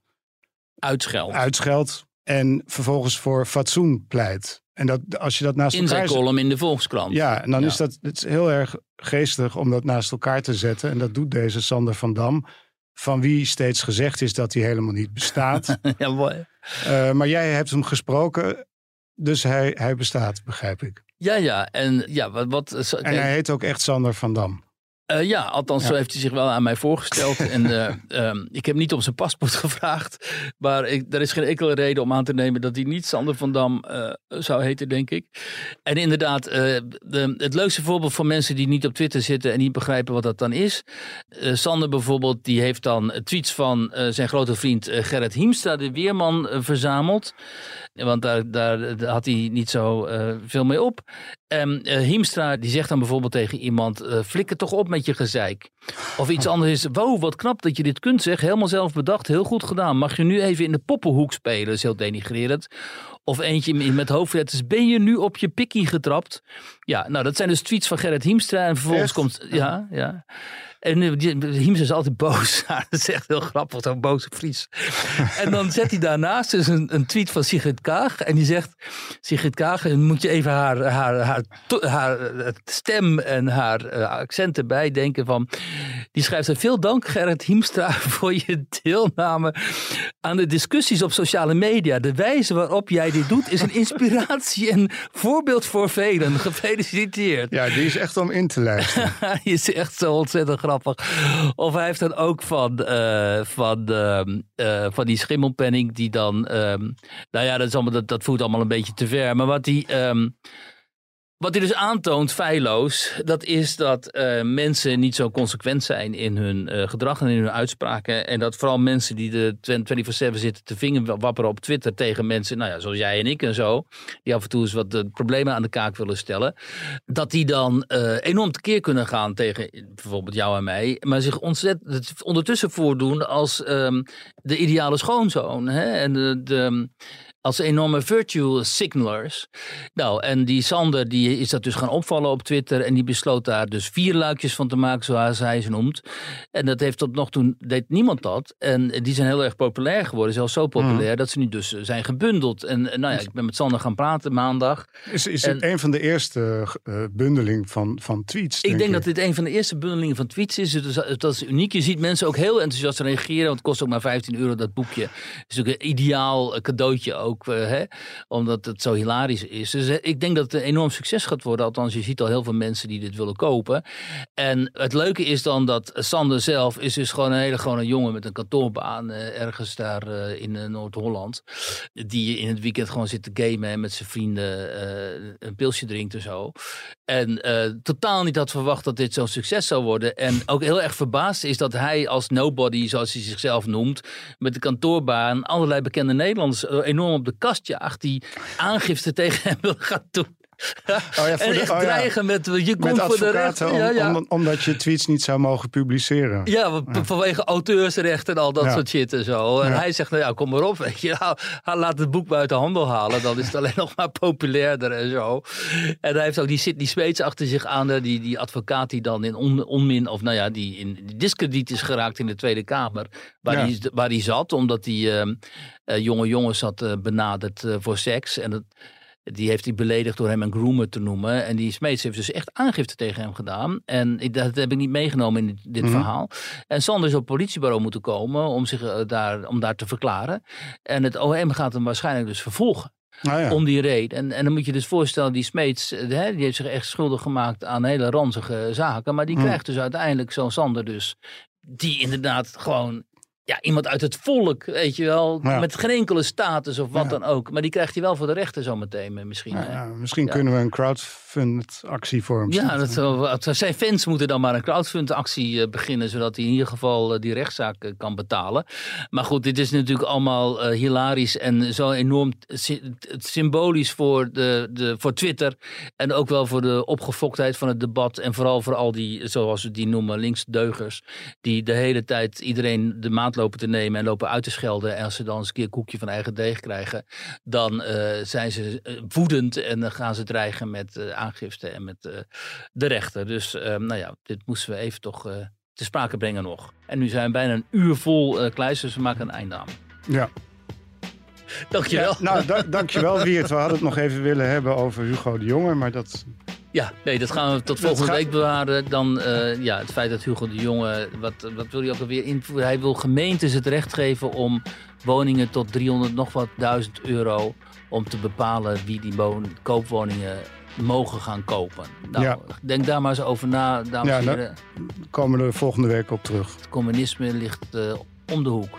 Uitscheld. uitscheldt en vervolgens voor fatsoen pleit. En dat, als je dat naast in zijn elkaar column in de Volkskrant. Ja, en dan Ja. is dat het is heel erg geestig om dat naast elkaar te zetten. En dat doet deze Sander van Dam. Van wie steeds gezegd is dat hij helemaal niet bestaat. ja, mooi. Eh, maar jij hebt hem gesproken, dus hij, hij bestaat, begrijp ik. Ja, ja. En ja, wat. wat zo- En hij heet ook echt Sander van Dam. eh, ja, althans, Ja. zo heeft hij zich wel aan mij voorgesteld. en eh, ehm, ik heb niet om zijn paspoort gevraagd. Maar ik, er is geen enkele reden om aan te nemen dat hij niet Sander van Dam eh, zou heten, denk ik. En inderdaad, eh, de, het leukste voorbeeld voor mensen die niet op Twitter zitten en niet begrijpen wat dat dan is. Eh, Sander bijvoorbeeld, die heeft dan tweets van eh, zijn grote vriend eh, Gerrit Hiemstra, de weerman, eh, verzameld. Want daar, daar, daar had hij niet zo eh, veel mee op. En eh, Hiemstra die zegt dan bijvoorbeeld tegen iemand: eh flikker toch op met je gezeik. Of iets anders is: wow, wat knap dat je dit kunt zeggen. Helemaal zelf bedacht, heel goed gedaan. Mag je nu even in de poppenhoek spelen? Dat is heel denigrerend. Of eentje met hoofdletters: ben je nu op je pikkie getrapt? Ja, nou, dat zijn dus tweets van Gerrit Hiemstra. En vervolgens Echt? komt. Ja, ja. En eh, die- Hiemstra is altijd boos. Dat is echt heel grappig, zo'n boze Fries. en dan zet hij daarnaast dus een, een tweet van Sigrid Kaag. En die zegt, Sigrid Kaag, en moet je even haar, haar, haar, haar eh, stem en haar eh, accent erbij denken van... Die schrijft veel dank Gerrit Hiemstra voor je deelname aan de discussies op sociale media. De wijze waarop jij dit doet is een inspiratie en voorbeeld voor velen. Gefeliciteerd. Ja, die is echt om in te luisteren. Hij is echt zo ontzettend grappig. Of hij heeft dan ook van, eh, van, ehm, eh, van die schimmelpenning die dan... ehm, nou ja, dat, is allemaal, dat, dat allemaal een beetje te ver. Maar wat hij... ehm, Wat hij dus aantoont, feilloos, dat is dat eh, mensen niet zo consequent zijn in hun eh, gedrag en in hun uitspraken. En dat vooral mensen die de 24-7 zitten te vinger wapperen op Twitter tegen mensen, nou ja, zoals jij en ik en zo, die af en toe eens wat de problemen aan de kaak willen stellen, dat die dan eh, enorm tekeer kunnen gaan tegen bijvoorbeeld jou en mij, maar zich ontzettend ondertussen voordoen als ehm, de ideale schoonzoon. Hè? En de als enorme virtue signalers. Nou, en die Sander die is dat dus gaan opvallen op Twitter. En die besloot daar dus vier luikjes van te maken, zoals hij ze noemt. En dat heeft tot nog toe, deed niemand dat. En die zijn heel erg populair geworden. Zelfs zo populair dat ze nu dus zijn gebundeld. En nou ja, ik ben met Sander gaan praten maandag. Is, is het een van de eerste uh, bundeling van, van tweets? Ik denk, dat dit een van de eerste bundelingen van tweets is. Dus dat is uniek. Je ziet mensen ook heel enthousiast reageren. Want het kost ook maar 15 euro dat boekje. Het is ook een ideaal cadeautje ook ook, eh, hè, omdat het zo hilarisch is. Dus eh, ik denk dat het een enorm succes gaat worden. Althans, je ziet al heel veel mensen die dit willen kopen. En het leuke is dan dat Sander zelf is dus gewoon een hele gewone jongen met een kantoorbaan uh, ergens daar in Noord-Holland. Die in het weekend gewoon zit te gamen en met zijn vrienden een pilsje drinkt en zo. En totaal niet had verwacht dat dit zo'n succes zou worden. En ook heel erg verbaasd is dat hij als nobody, zoals hij zichzelf noemt, met de kantoorbaan allerlei bekende Nederlanders enorm op de kastjaagt die aangifte tegen hem wil gaan doen. Oh ja, voor en de, echt oh dreigen met je komt met voor de rechter. Ja, omdat je tweets niet zou mogen publiceren. Ja, vanwege auteursrechten en al dat soort shit en zo. En hij zegt, nou ja, kom maar op. Weet je. Nou, laat het boek buiten handel halen. Dan is het alleen nog maar populairder en zo. En hij heeft ook die Sidney Smeets achter zich aan. Die, die advocaat die dan in on, onmin, of nou ja, die in discrediet is geraakt in de Tweede Kamer. Waar, hij, waar hij zat, omdat hij uh, jonge jongens had uh, benaderd voor seks. En dat die heeft hij beledigd door hem een groomer te noemen. En die Smeets heeft dus echt aangifte tegen hem gedaan. En ik, dat heb ik niet meegenomen in dit, mhm. verhaal. En Sander is op het politiebureau moeten komen om, zich, uh, daar, om daar te verklaren. En het OM gaat hem waarschijnlijk dus vervolgen. Ah, ja. Om die reden. En, en dan moet je dus voorstellen, die Smeets, eh, hè, die heeft zich echt schuldig gemaakt aan hele ranzige zaken. Maar die mhm. krijgt dus uiteindelijk zo'n Sander dus, die inderdaad gewoon ja, iemand uit het volk, weet je wel. Met geen enkele status of wat dan ook. Maar die krijgt hij wel voor de rechter zometeen eh, misschien. Ja, misschien kunnen we een crowdfund actie voor hem Ja, dat, zijn fans moeten dan maar een crowdfund actie eh, beginnen. Zodat hij in ieder geval eh, die rechtszaak kan betalen. Maar goed, dit is natuurlijk allemaal hilarisch. En zo enorm symbolisch voor, de, de, voor Twitter. En ook wel voor de opgefoktheid van het debat. En vooral voor al die, zoals we die noemen, linksdeugers. Die de hele tijd iedereen de maat lopen te nemen en lopen uit te schelden. En als ze dan eens een keer koekje van eigen deeg krijgen, dan uh, zijn ze eh, woedend en dan gaan ze dreigen met uh, aangifte en met uh, de rechter. Dus nou ja, dit moesten we even toch te sprake brengen nog. En nu zijn we bijna een uur vol uh, kluis, dus we maken een einde aan. Ja. Dankjewel. Ja, nou, da dankjewel Wiert. We hadden het nog even willen hebben over Hugo de Jonge, maar dat ja, nee, dat gaan we tot volgende week bewaren. Dan uh, ja, het feit dat Hugo de Jonge, wat, wat wil hij ook alweer invoeren? Hij wil gemeentes het recht geven om woningen tot 300 nog wat duizend euro... om te bepalen wie die koopwoningen mogen gaan kopen. Nou, ja. denk daar maar eens over na, dames en heren. komen we er volgende week op terug. Het communisme ligt uh, om de hoek.